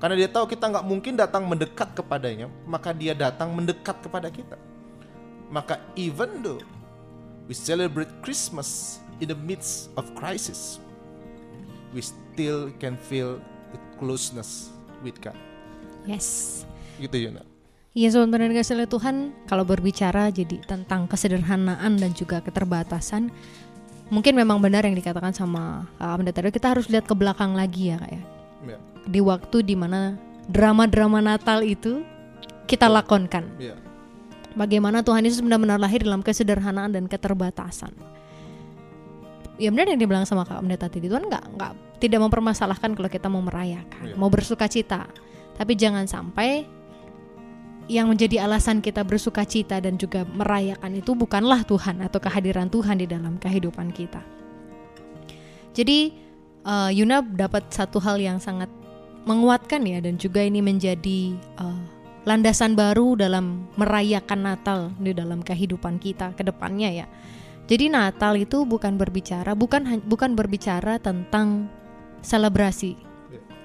Karena dia tahu kita nggak mungkin datang mendekat kepadanya, maka dia datang mendekat kepada kita. Maka even though we celebrate Christmas in the midst of crisis, we still can feel the closeness with God. Yes. Gitu Yuna. Iya sobat dan kasih Tuhan kalau berbicara jadi tentang kesederhanaan dan juga keterbatasan mungkin memang benar yang dikatakan sama Kak tadi kita harus lihat ke belakang lagi ya kak ya Ya, di waktu di mana drama-drama Natal itu kita lakonkan ya, bagaimana Tuhan Yesus benar-benar lahir dalam kesederhanaan dan keterbatasan ya benar yang dibilang sama Kak Amda tadi Tuhan nggak nggak tidak mempermasalahkan kalau kita mau merayakan Iya. mau bersuka cita tapi jangan sampai yang menjadi alasan kita bersuka cita dan juga merayakan itu bukanlah Tuhan atau kehadiran Tuhan di dalam kehidupan kita. Jadi eh, Yuna dapat satu hal yang sangat menguatkan ya dan juga ini menjadi eh, landasan baru dalam merayakan Natal di dalam kehidupan kita ke depannya ya. Jadi Natal itu bukan berbicara bukan bukan berbicara tentang selebrasi.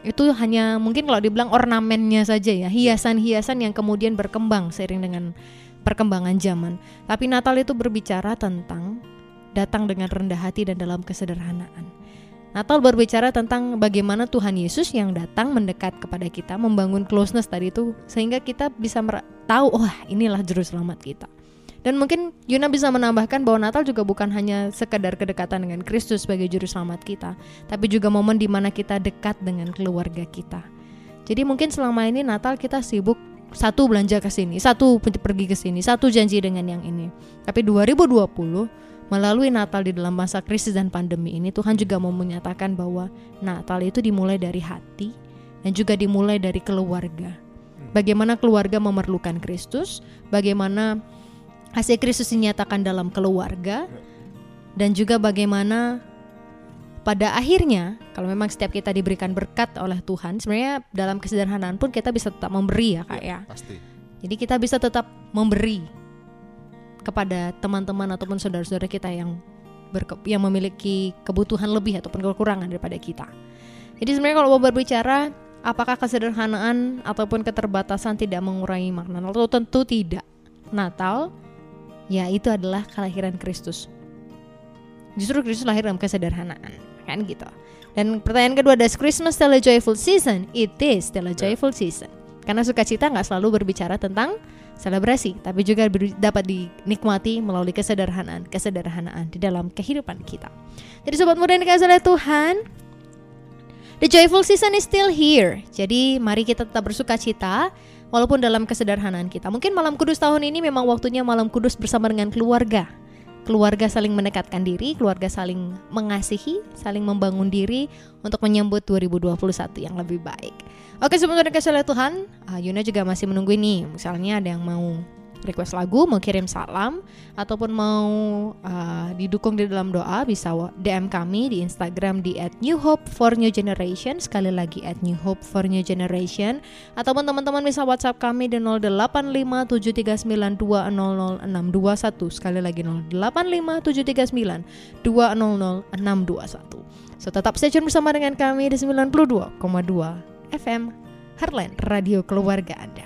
Itu hanya mungkin kalau dibilang ornamennya saja ya hiasan-hiasan yang kemudian berkembang seiring dengan perkembangan zaman. Tapi Natal itu berbicara tentang datang dengan rendah hati dan dalam kesederhanaan Natal berbicara tentang bagaimana Tuhan Yesus yang datang mendekat kepada kita membangun closeness tadi itu sehingga kita bisa tahu wah inilah juru selamat kita dan mungkin Yuna bisa menambahkan bahwa Natal juga bukan hanya sekedar kedekatan dengan Kristus sebagai juru selamat kita, tapi juga momen di mana kita dekat dengan keluarga kita. Jadi mungkin selama ini Natal kita sibuk satu belanja ke sini, satu pe- pergi ke sini, satu janji dengan yang ini. Tapi 2020 melalui Natal di dalam masa krisis dan pandemi ini Tuhan juga mau menyatakan bahwa Natal itu dimulai dari hati dan juga dimulai dari keluarga. Bagaimana keluarga memerlukan Kristus, bagaimana hasil Kristus dinyatakan dalam keluarga dan juga bagaimana pada akhirnya kalau memang setiap kita diberikan berkat oleh Tuhan sebenarnya dalam kesederhanaan pun kita bisa tetap memberi ya kak ya pasti. jadi kita bisa tetap memberi kepada teman-teman ataupun saudara-saudara kita yang berke- yang memiliki kebutuhan lebih ataupun kekurangan daripada kita. Jadi sebenarnya kalau mau berbicara apakah kesederhanaan ataupun keterbatasan tidak mengurangi makna Natal? Tentu tidak. Natal ya itu adalah kelahiran Kristus. Justru Kristus lahir dalam kesederhanaan, kan gitu. Dan pertanyaan kedua, does Christmas still a joyful season? It is still a joyful season. Karena sukacita nggak selalu berbicara tentang selebrasi, tapi juga dapat dinikmati melalui kesederhanaan, kesederhanaan di dalam kehidupan kita. Jadi sobat muda yang dikasih oleh Tuhan, the joyful season is still here. Jadi mari kita tetap bersukacita walaupun dalam kesederhanaan kita. Mungkin malam kudus tahun ini memang waktunya malam kudus bersama dengan keluarga. Keluarga saling mendekatkan diri, keluarga saling mengasihi, saling membangun diri untuk menyambut 2021 yang lebih baik. Oke, sebelum oleh Tuhan, uh, Yuna juga masih menunggu ini. Misalnya ada yang mau request lagu, mau kirim salam, ataupun mau uh, didukung di dalam doa, bisa DM kami di Instagram di @newhope4newgeneration sekali lagi @newhope4newgeneration ataupun teman-teman bisa WhatsApp kami di 085739200621 sekali lagi 085739200621. So tetap stay tune bersama dengan kami di 92,2 FM Heartland Radio Keluarga Anda.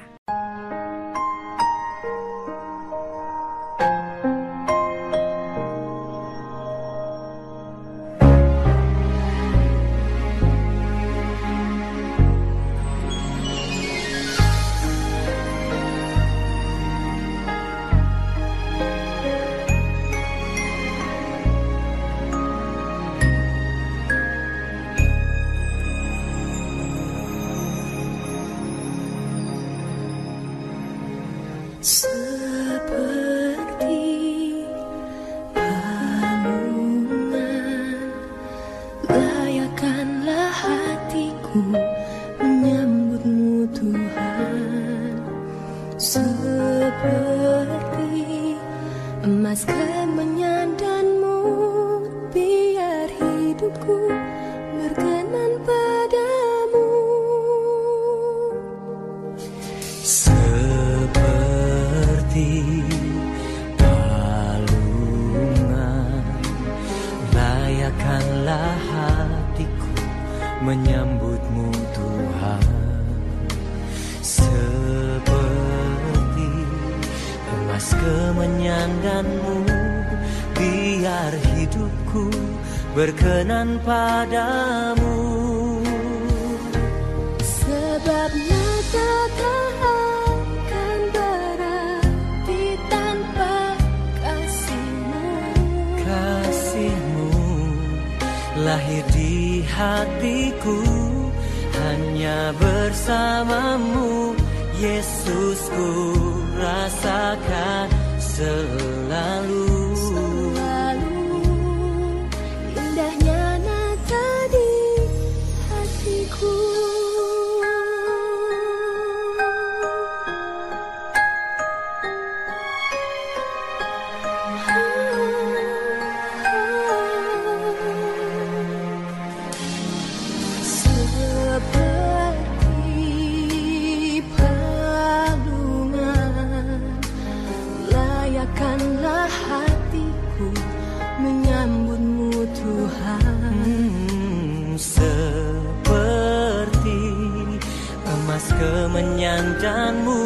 Kemenyanjanmu,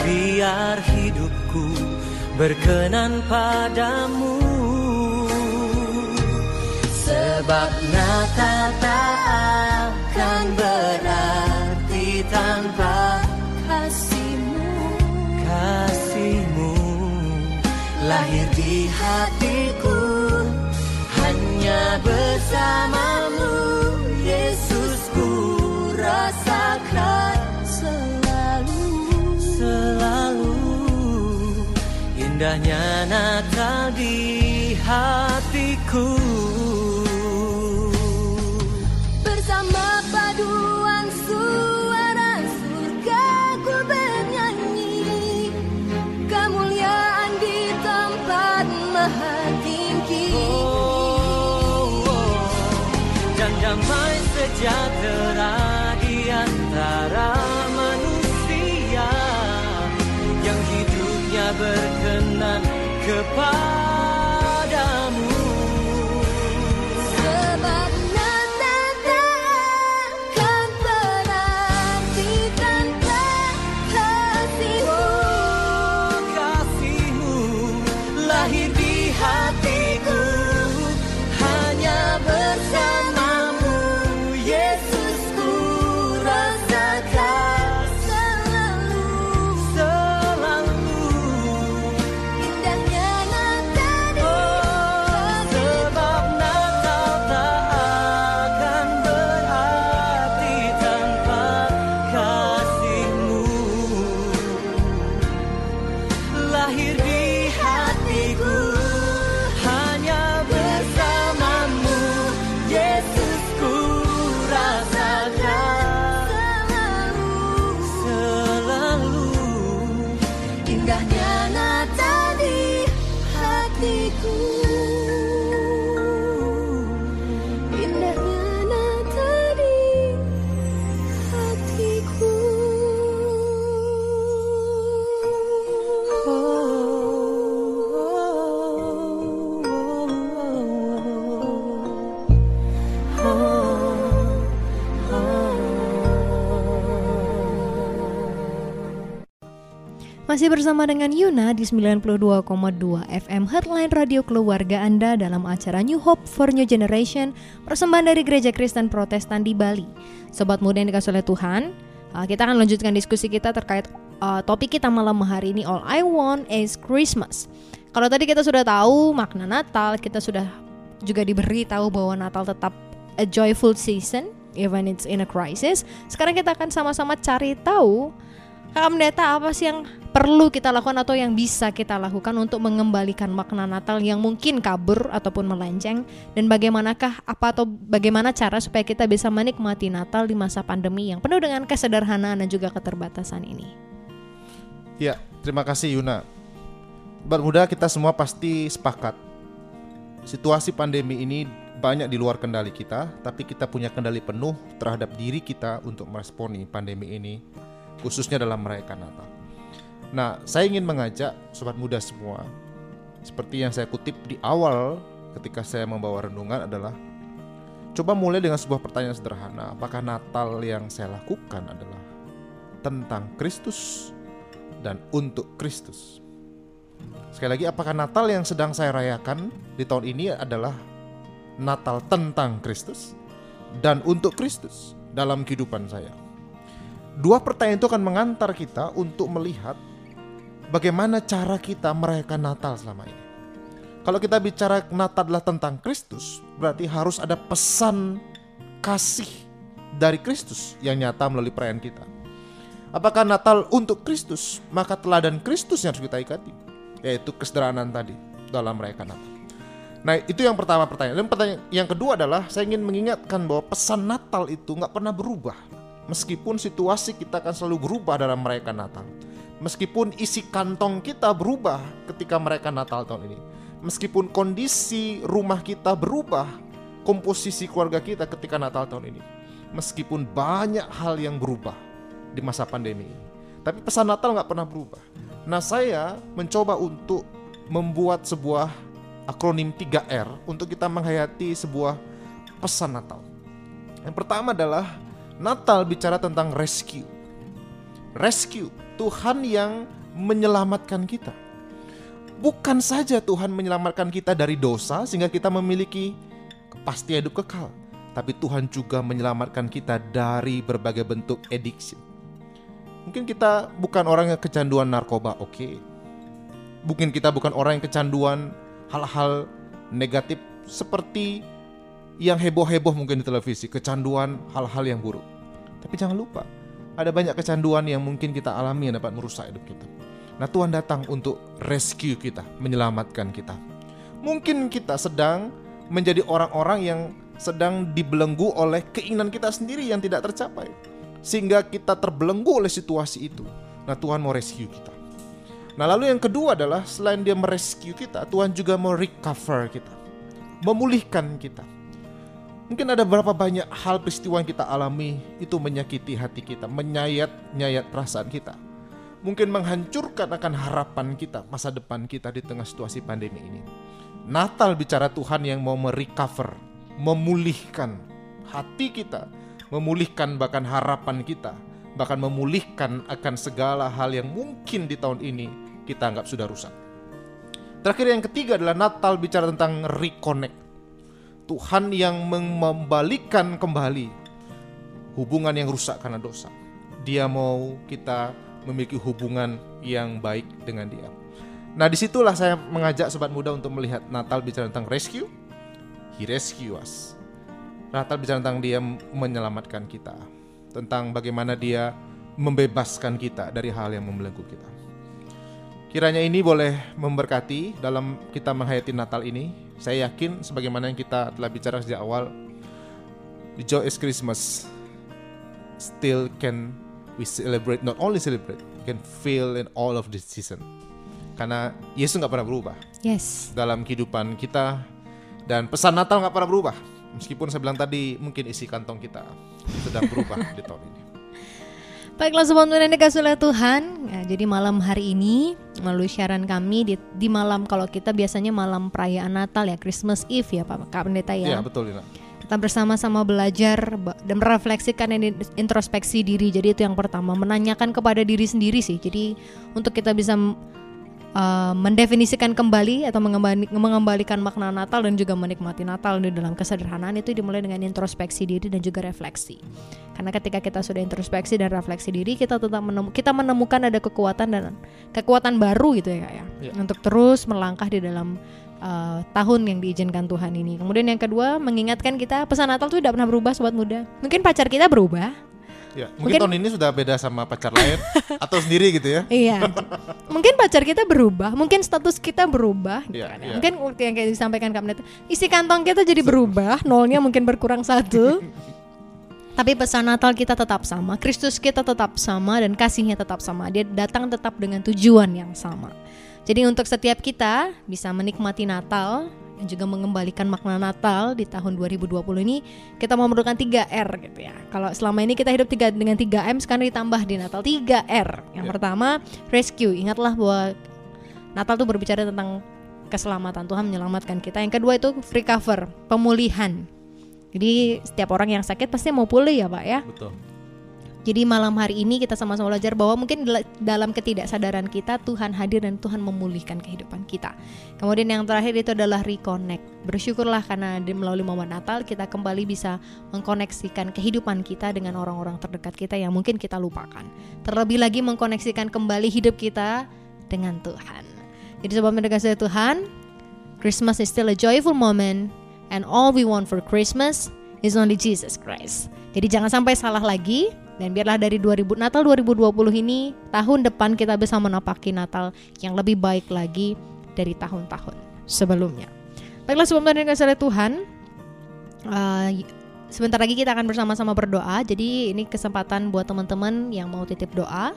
Biar hidupku berkenan padamu. Sebab Natal tak akan berarti tanpa kasihmu. Kasihmu lahir di hatiku. Hanya bersamamu Yesus ku rasakan. Indahnya Natal di hatiku. Bersama paduan suara surga ku bernyanyi. Kemuliaan di tempat maha tinggi oh, oh, oh. Dan damai sejahtera. Masih bersama dengan Yuna di 92,2 FM Headline Radio Keluarga Anda dalam acara New Hope for New Generation persembahan dari Gereja Kristen Protestan di Bali. Sobat muda yang dikasih oleh Tuhan, uh, kita akan lanjutkan diskusi kita terkait uh, topik kita malam hari ini All I Want is Christmas. Kalau tadi kita sudah tahu makna Natal, kita sudah juga diberi tahu bahwa Natal tetap a joyful season even it's in a crisis. Sekarang kita akan sama-sama cari tahu Kakak Pendeta apa sih yang perlu kita lakukan atau yang bisa kita lakukan untuk mengembalikan makna Natal yang mungkin kabur ataupun melenceng dan bagaimanakah apa atau bagaimana cara supaya kita bisa menikmati Natal di masa pandemi yang penuh dengan kesederhanaan dan juga keterbatasan ini. Ya, terima kasih Yuna. Sobat muda kita semua pasti sepakat situasi pandemi ini banyak di luar kendali kita, tapi kita punya kendali penuh terhadap diri kita untuk meresponi pandemi ini khususnya dalam merayakan Natal. Nah, saya ingin mengajak sobat muda semua, seperti yang saya kutip di awal ketika saya membawa renungan adalah coba mulai dengan sebuah pertanyaan sederhana, apakah Natal yang saya lakukan adalah tentang Kristus dan untuk Kristus? Sekali lagi, apakah Natal yang sedang saya rayakan di tahun ini adalah Natal tentang Kristus dan untuk Kristus dalam kehidupan saya? Dua pertanyaan itu akan mengantar kita untuk melihat bagaimana cara kita merayakan Natal selama ini. Kalau kita bicara Natal adalah tentang Kristus, berarti harus ada pesan kasih dari Kristus yang nyata melalui perayaan kita. Apakah Natal untuk Kristus? Maka teladan Kristus yang harus kita ikati, yaitu kesederhanaan tadi dalam merayakan Natal. Nah itu yang pertama pertanyaan. Pertanyaan yang kedua adalah saya ingin mengingatkan bahwa pesan Natal itu nggak pernah berubah. Meskipun situasi kita akan selalu berubah dalam merayakan Natal. Meskipun isi kantong kita berubah ketika merayakan Natal tahun ini. Meskipun kondisi rumah kita berubah, komposisi keluarga kita ketika Natal tahun ini. Meskipun banyak hal yang berubah di masa pandemi ini. Tapi pesan Natal nggak pernah berubah. Nah saya mencoba untuk membuat sebuah akronim 3R untuk kita menghayati sebuah pesan Natal. Yang pertama adalah Natal bicara tentang rescue. Rescue, Tuhan yang menyelamatkan kita. Bukan saja Tuhan menyelamatkan kita dari dosa sehingga kita memiliki kepastian hidup kekal, tapi Tuhan juga menyelamatkan kita dari berbagai bentuk addiction. Mungkin kita bukan orang yang kecanduan narkoba, oke. Okay. Mungkin kita bukan orang yang kecanduan hal-hal negatif seperti yang heboh-heboh mungkin di televisi, kecanduan hal-hal yang buruk. Tapi jangan lupa, ada banyak kecanduan yang mungkin kita alami yang dapat merusak hidup kita. Nah Tuhan datang untuk rescue kita, menyelamatkan kita. Mungkin kita sedang menjadi orang-orang yang sedang dibelenggu oleh keinginan kita sendiri yang tidak tercapai. Sehingga kita terbelenggu oleh situasi itu. Nah Tuhan mau rescue kita. Nah lalu yang kedua adalah selain dia merescue kita, Tuhan juga mau recover kita. Memulihkan kita Mungkin ada berapa banyak hal peristiwa yang kita alami itu menyakiti hati kita, menyayat-nyayat perasaan kita. Mungkin menghancurkan akan harapan kita, masa depan kita di tengah situasi pandemi ini. Natal bicara Tuhan yang mau merecover, memulihkan hati kita, memulihkan bahkan harapan kita, bahkan memulihkan akan segala hal yang mungkin di tahun ini kita anggap sudah rusak. Terakhir yang ketiga adalah Natal bicara tentang reconnect Tuhan yang membalikan kembali hubungan yang rusak karena dosa. Dia mau kita memiliki hubungan yang baik dengan dia. Nah di situlah saya mengajak sobat muda untuk melihat Natal bicara tentang rescue. He rescue us. Natal bicara tentang dia menyelamatkan kita. Tentang bagaimana dia membebaskan kita dari hal yang membelenggu kita. Kiranya ini boleh memberkati dalam kita menghayati Natal ini. Saya yakin sebagaimana yang kita telah bicara sejak awal, the joy is Christmas still can we celebrate, not only celebrate, we can feel in all of this season. Karena Yesus nggak pernah berubah. Yes. Dalam kehidupan kita dan pesan Natal nggak pernah berubah. Meskipun saya bilang tadi mungkin isi kantong kita sedang berubah di tahun ini. Baiklah sobat dikasih oleh Tuhan ya, Jadi malam hari ini melalui siaran kami di, di malam kalau kita biasanya malam perayaan Natal ya Christmas Eve ya Pak Kak Pendeta ya Iya betul Lina Kita bersama-sama belajar dan merefleksikan ini introspeksi diri. Jadi itu yang pertama, menanyakan kepada diri sendiri sih. Jadi untuk kita bisa uh, mendefinisikan kembali atau mengembali- mengembalikan makna Natal dan juga menikmati Natal di dalam kesederhanaan itu dimulai dengan introspeksi diri dan juga refleksi. Karena ketika kita sudah introspeksi dan refleksi diri, kita tetap menemu, kita menemukan ada kekuatan dan kekuatan baru gitu ya kak ya, Ya. untuk terus melangkah di dalam uh, tahun yang diizinkan Tuhan ini. Kemudian yang kedua, mengingatkan kita pesan Natal itu tidak pernah berubah sobat muda. Mungkin pacar kita berubah, Ya, mungkin, Mungkin- tahun ini sudah beda sama pacar lain *laughs* atau sendiri gitu ya. Iya. mungkin pacar kita berubah, mungkin status kita berubah. gitu Iya, kan ya. iya. Mungkin yang kayak disampaikan Kak Pendeta, isi kantong kita jadi berubah, nolnya mungkin berkurang satu. *laughs* Tapi pesan Natal kita tetap sama, Kristus kita tetap sama dan kasihnya tetap sama. Dia datang tetap dengan tujuan yang sama. Jadi untuk setiap kita bisa menikmati Natal dan juga mengembalikan makna Natal di tahun 2020 ini kita memerlukan 3R gitu ya. Kalau selama ini kita hidup tiga, dengan 3M sekarang ditambah di Natal 3R. Yang Ya. pertama rescue. Ingatlah bahwa Natal tuh berbicara tentang keselamatan Tuhan menyelamatkan kita. Yang kedua itu recover, pemulihan. Jadi setiap orang yang sakit pasti mau pulih ya Pak ya. Betul. Jadi malam hari ini kita sama-sama belajar bahwa mungkin dala- dalam ketidaksadaran kita Tuhan hadir dan Tuhan memulihkan kehidupan kita. Kemudian yang terakhir itu adalah reconnect. Bersyukurlah karena melalui momen Natal kita kembali bisa mengkoneksikan kehidupan kita dengan orang-orang terdekat kita yang mungkin kita lupakan. Terlebih lagi mengkoneksikan kembali hidup kita dengan Tuhan. Jadi sobat mendekati Tuhan, Christmas is still a joyful moment and all we want for Christmas is only Jesus Christ. Jadi jangan sampai salah lagi dan biarlah dari 2000 Natal 2020 ini tahun depan kita bisa menapaki Natal yang lebih baik lagi dari tahun-tahun sebelumnya. Baiklah sebelum dan kasih Tuhan, uh, sebentar lagi kita akan bersama-sama berdoa. Jadi ini kesempatan buat teman-teman yang mau titip doa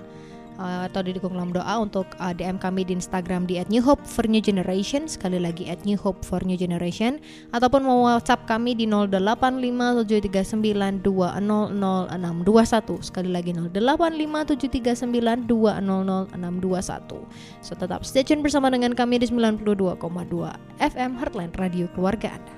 uh, atau didukung dalam doa untuk uh, DM kami di Instagram di @newhope4newgeneration sekali lagi @newhope4newgeneration ataupun mau WhatsApp kami di 085739200621 sekali lagi 085739200621 so tetap stay tune bersama dengan kami di 92,2 FM Heartland Radio Keluarga Anda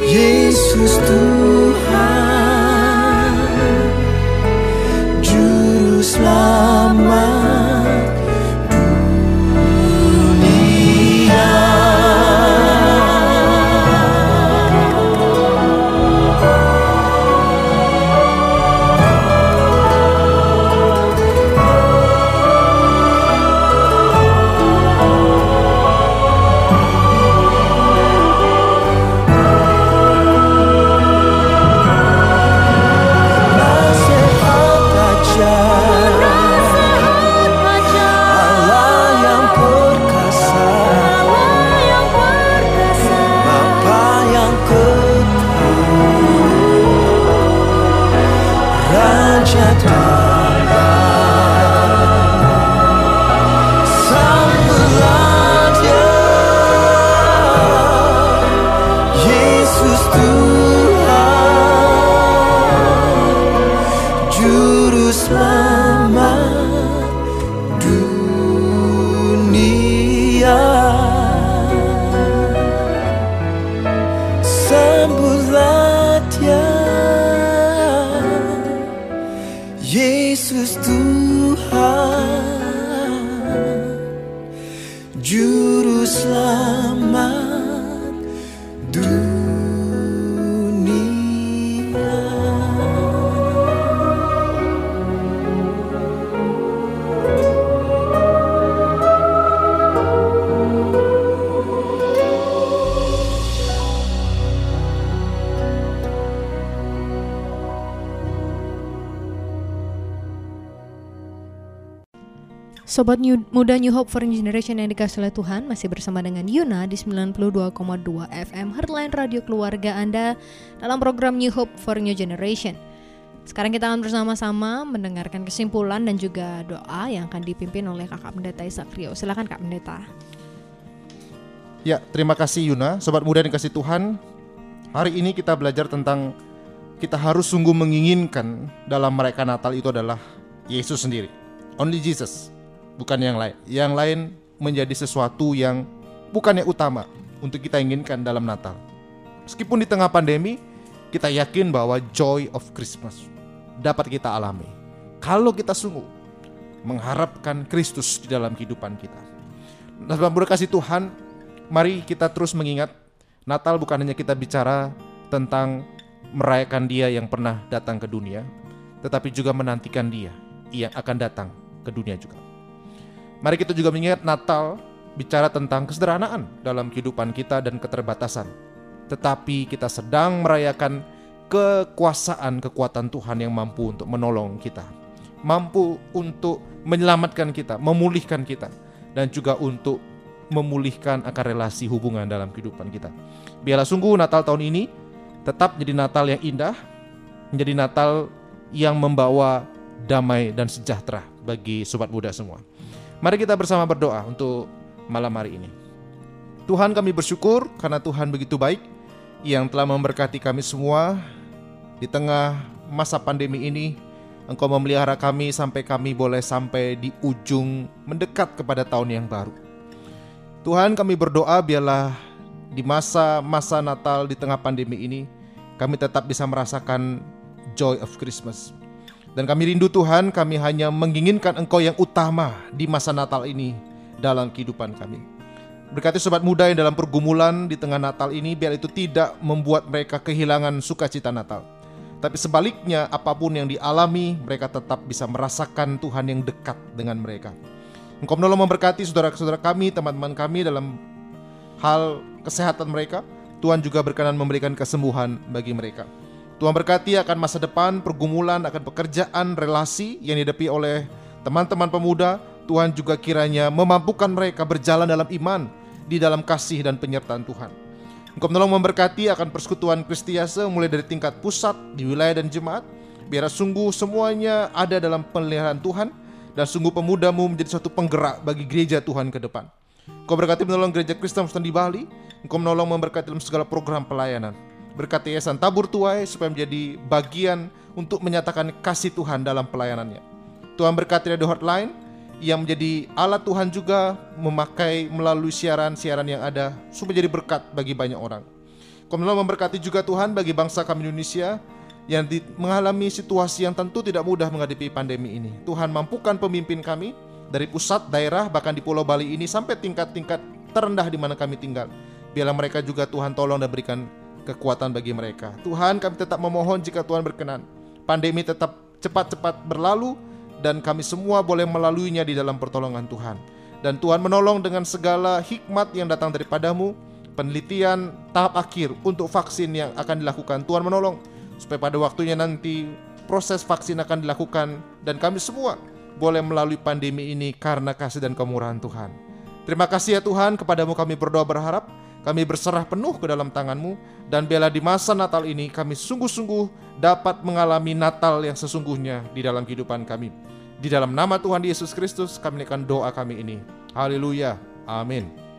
Yesus Tuhan. Sobat New- Muda New Hope for New Generation yang dikasih oleh Tuhan Masih bersama dengan Yuna di 92,2 FM Heartline Radio Keluarga Anda Dalam program New Hope for New Generation Sekarang kita akan bersama-sama mendengarkan kesimpulan dan juga doa Yang akan dipimpin oleh kakak pendeta Isak Rio Silahkan kak pendeta Ya, terima kasih Yuna. Sobat muda yang dikasih Tuhan, hari ini kita belajar tentang kita harus sungguh menginginkan dalam merayakan Natal itu adalah Yesus sendiri. Only Jesus, bukan yang lain. Yang lain menjadi sesuatu yang bukan yang utama untuk kita inginkan dalam Natal. Meskipun di tengah pandemi, kita yakin bahwa joy of Christmas dapat kita alami. Kalau kita sungguh mengharapkan Kristus di dalam kehidupan kita. Nah, muda kasih Tuhan, mari kita terus mengingat Natal bukan hanya kita bicara tentang merayakan Dia yang pernah datang ke dunia, tetapi juga menantikan Dia yang akan datang ke dunia juga. Mari kita juga mengingat Natal bicara tentang kesederhanaan dalam kehidupan kita dan keterbatasan. Tetapi kita sedang merayakan kekuasaan kekuatan Tuhan yang mampu untuk menolong kita. Mampu untuk menyelamatkan kita, memulihkan kita dan juga untuk memulihkan akar relasi hubungan dalam kehidupan kita. Biarlah sungguh Natal tahun ini tetap jadi Natal yang indah, menjadi Natal yang membawa damai dan sejahtera bagi sobat muda semua. Mari kita bersama berdoa untuk malam hari ini. Tuhan kami bersyukur karena Tuhan begitu baik yang telah memberkati kami semua di tengah masa pandemi ini. Engkau memelihara kami sampai kami boleh sampai di ujung mendekat kepada tahun yang baru. Tuhan kami berdoa biarlah di masa-masa Natal di tengah pandemi ini kami tetap bisa merasakan joy of Christmas. Dan kami rindu Tuhan, kami hanya menginginkan Engkau yang utama di masa Natal ini dalam kehidupan kami. Berkati sobat muda yang dalam pergumulan di tengah Natal ini, biar itu tidak membuat mereka kehilangan sukacita Natal. Tapi sebaliknya, apa pun yang dialami, mereka tetap bisa merasakan Tuhan yang dekat dengan mereka. Engkau menolong memberkati saudara-saudara kami, teman-teman kami dalam hal kesehatan mereka. Tuhan juga berkenan memberikan kesembuhan bagi mereka. Tuhan berkati akan masa depan, pergumulan, akan pekerjaan, relasi yang dihadapi oleh teman-teman pemuda. Tuhan juga kiranya memampukan mereka berjalan dalam iman, di dalam kasih dan penyertaan Tuhan. Engkau menolong memberkati akan persekutuan Kristiase mulai dari tingkat pusat, di wilayah dan jemaat. Biar sungguh semuanya ada dalam pemeliharaan Tuhan dan sungguh pemudamu menjadi suatu penggerak bagi gereja Tuhan ke depan. Engkau berkati menolong gereja Kristen di Bali. Engkau menolong memberkati dalam segala program pelayanan. Berkati Yayasan Tabur Tuai supaya menjadi bagian untuk menyatakan kasih Tuhan dalam pelayanannya. Tuhan berkati Radio Hotline yang menjadi alat Tuhan juga memakai melalui siaran-siaran yang ada supaya jadi berkat bagi banyak orang. Menolong memberkati juga Tuhan bagi bangsa kami Indonesia yang mengalami situasi yang tentu tidak mudah menghadapi pandemi ini. Tuhan mampukan pemimpin kami dari pusat, daerah, bahkan di Pulau Bali ini sampai tingkat-tingkat terendah di mana kami tinggal. Biarlah mereka juga Tuhan tolong dan berikan kekuatan bagi mereka. Tuhan kami tetap memohon jika Tuhan berkenan. Pandemi tetap cepat-cepat berlalu dan kami semua boleh melaluinya di dalam pertolongan Tuhan. Dan Tuhan menolong dengan segala hikmat yang datang daripadamu, penelitian tahap akhir untuk vaksin yang akan dilakukan. Tuhan menolong supaya pada waktunya nanti proses vaksin akan dilakukan dan kami semua boleh melalui pandemi ini karena kasih dan kemurahan Tuhan. Terima kasih ya Tuhan, kepadamu kami berdoa berharap, kami berserah penuh ke dalam tanganmu, dan bela di masa Natal ini kami sungguh-sungguh dapat mengalami Natal yang sesungguhnya di dalam kehidupan kami. Di dalam nama Tuhan Yesus Kristus kami naikkan doa kami ini. Haleluya. Amin.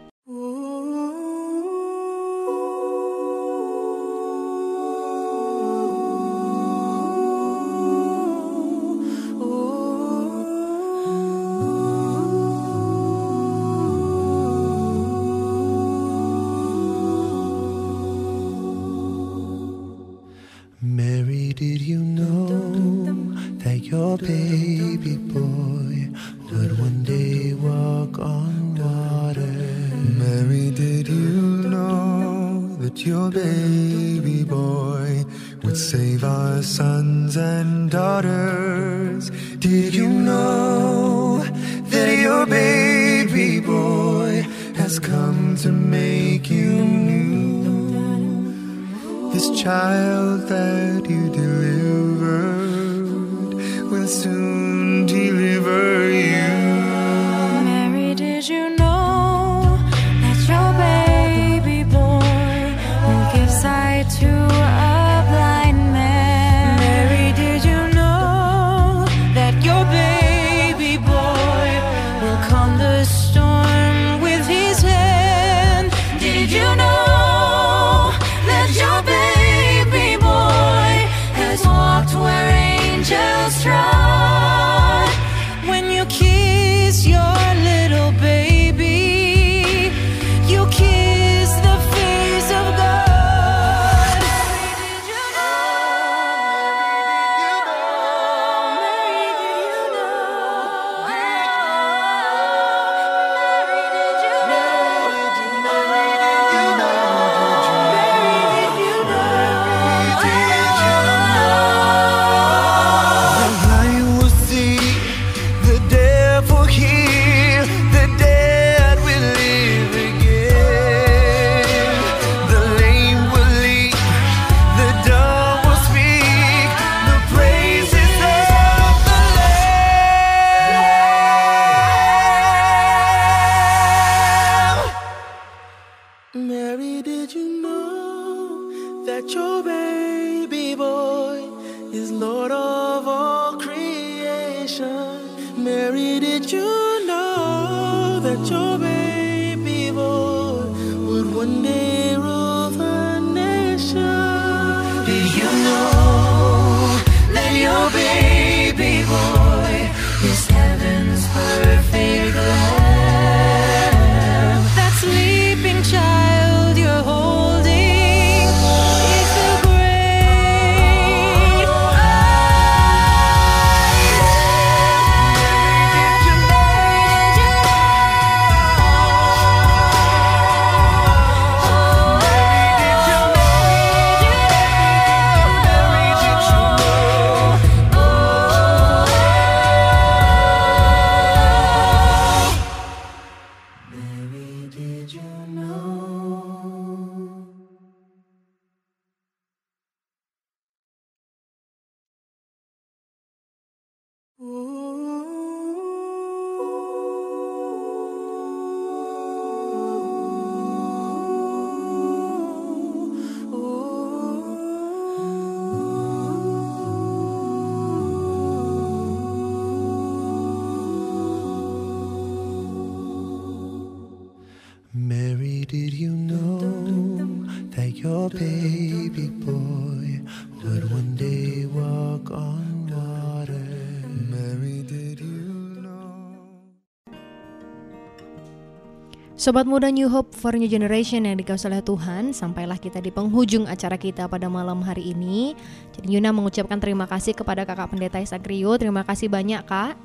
Sobat muda New Hope for New Generation yang dikasih oleh Tuhan, sampailah kita di penghujung acara kita pada malam hari ini. Jadi Yuna mengucapkan terima kasih kepada kakak pendeta Ishak Rio. Terima kasih banyak kak.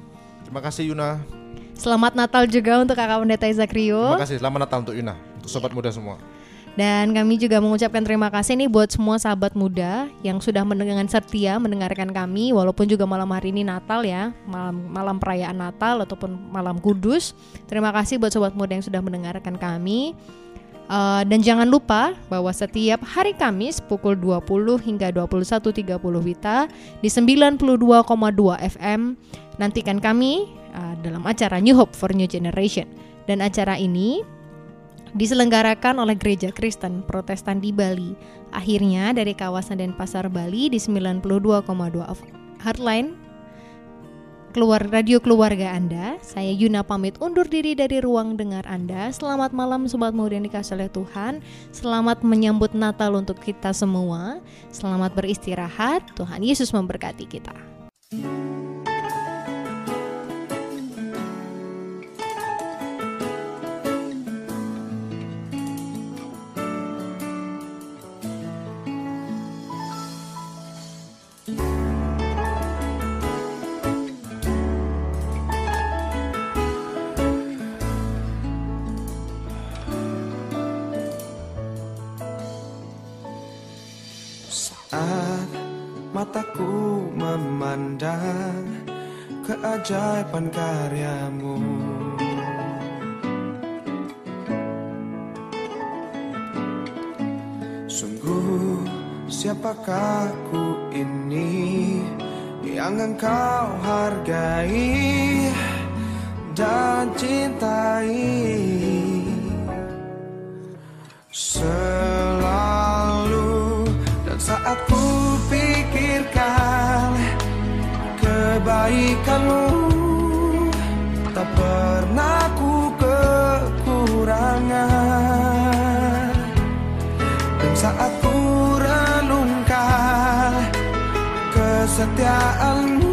Terima kasih Yuna. Selamat Natal juga untuk kakak pendeta Ishak Rio. Terima kasih. Selamat Natal untuk Yuna, untuk sobat muda semua. Dan kami juga mengucapkan terima kasih nih buat semua sahabat muda yang sudah mendengarkan setia mendengarkan kami walaupun juga malam hari ini Natal ya, malam malam perayaan Natal ataupun malam Kudus. Terima kasih buat sobat muda yang sudah mendengarkan kami. Uh, dan jangan lupa bahwa setiap hari Kamis pukul 20 hingga 21.30 Wita di 92,2 FM nantikan kami uh, dalam acara New Hope for New Generation. Dan acara ini diselenggarakan oleh Gereja Kristen Protestan di Bali. Akhirnya dari kawasan Denpasar Bali di 92,2 of Heartline keluar radio keluarga Anda. Saya Yuna pamit undur diri dari ruang dengar Anda. Selamat malam sobat muda yang dikasih oleh Tuhan. Selamat menyambut Natal untuk kita semua. Selamat beristirahat. Tuhan Yesus memberkati kita. Saat mataku memandang keajaiban karyamu. Sungguh siapakah ku ini yang engkau hargai dan cintai? Selalu dan saat ku kebaikanmu Tak pernah ku kekurangan. Dan saat ku renungkan kesetiaanmu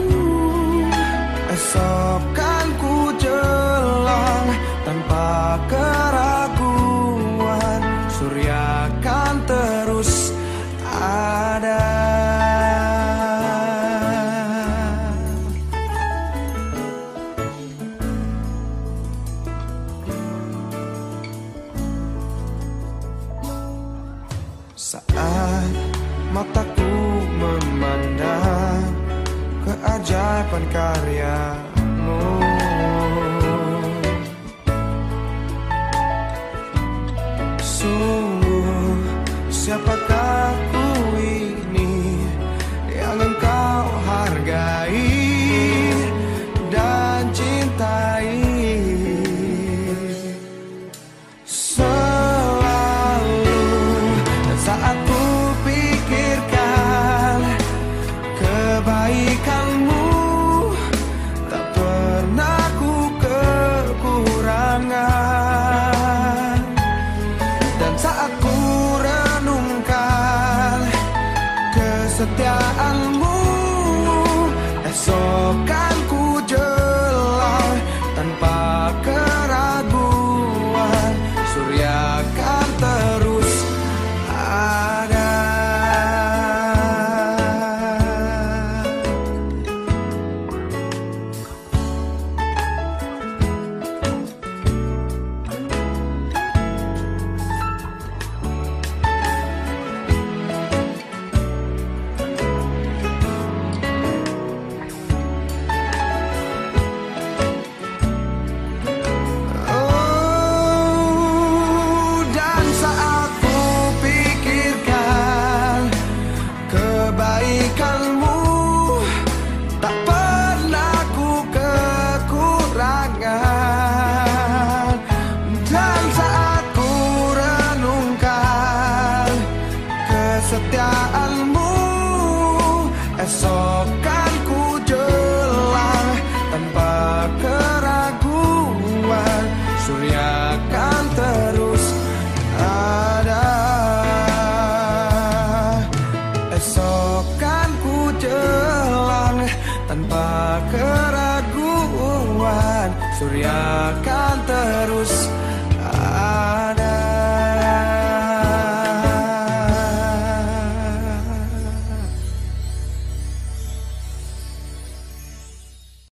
mataku memandang keajaiban karyamu. Sungguh siapakah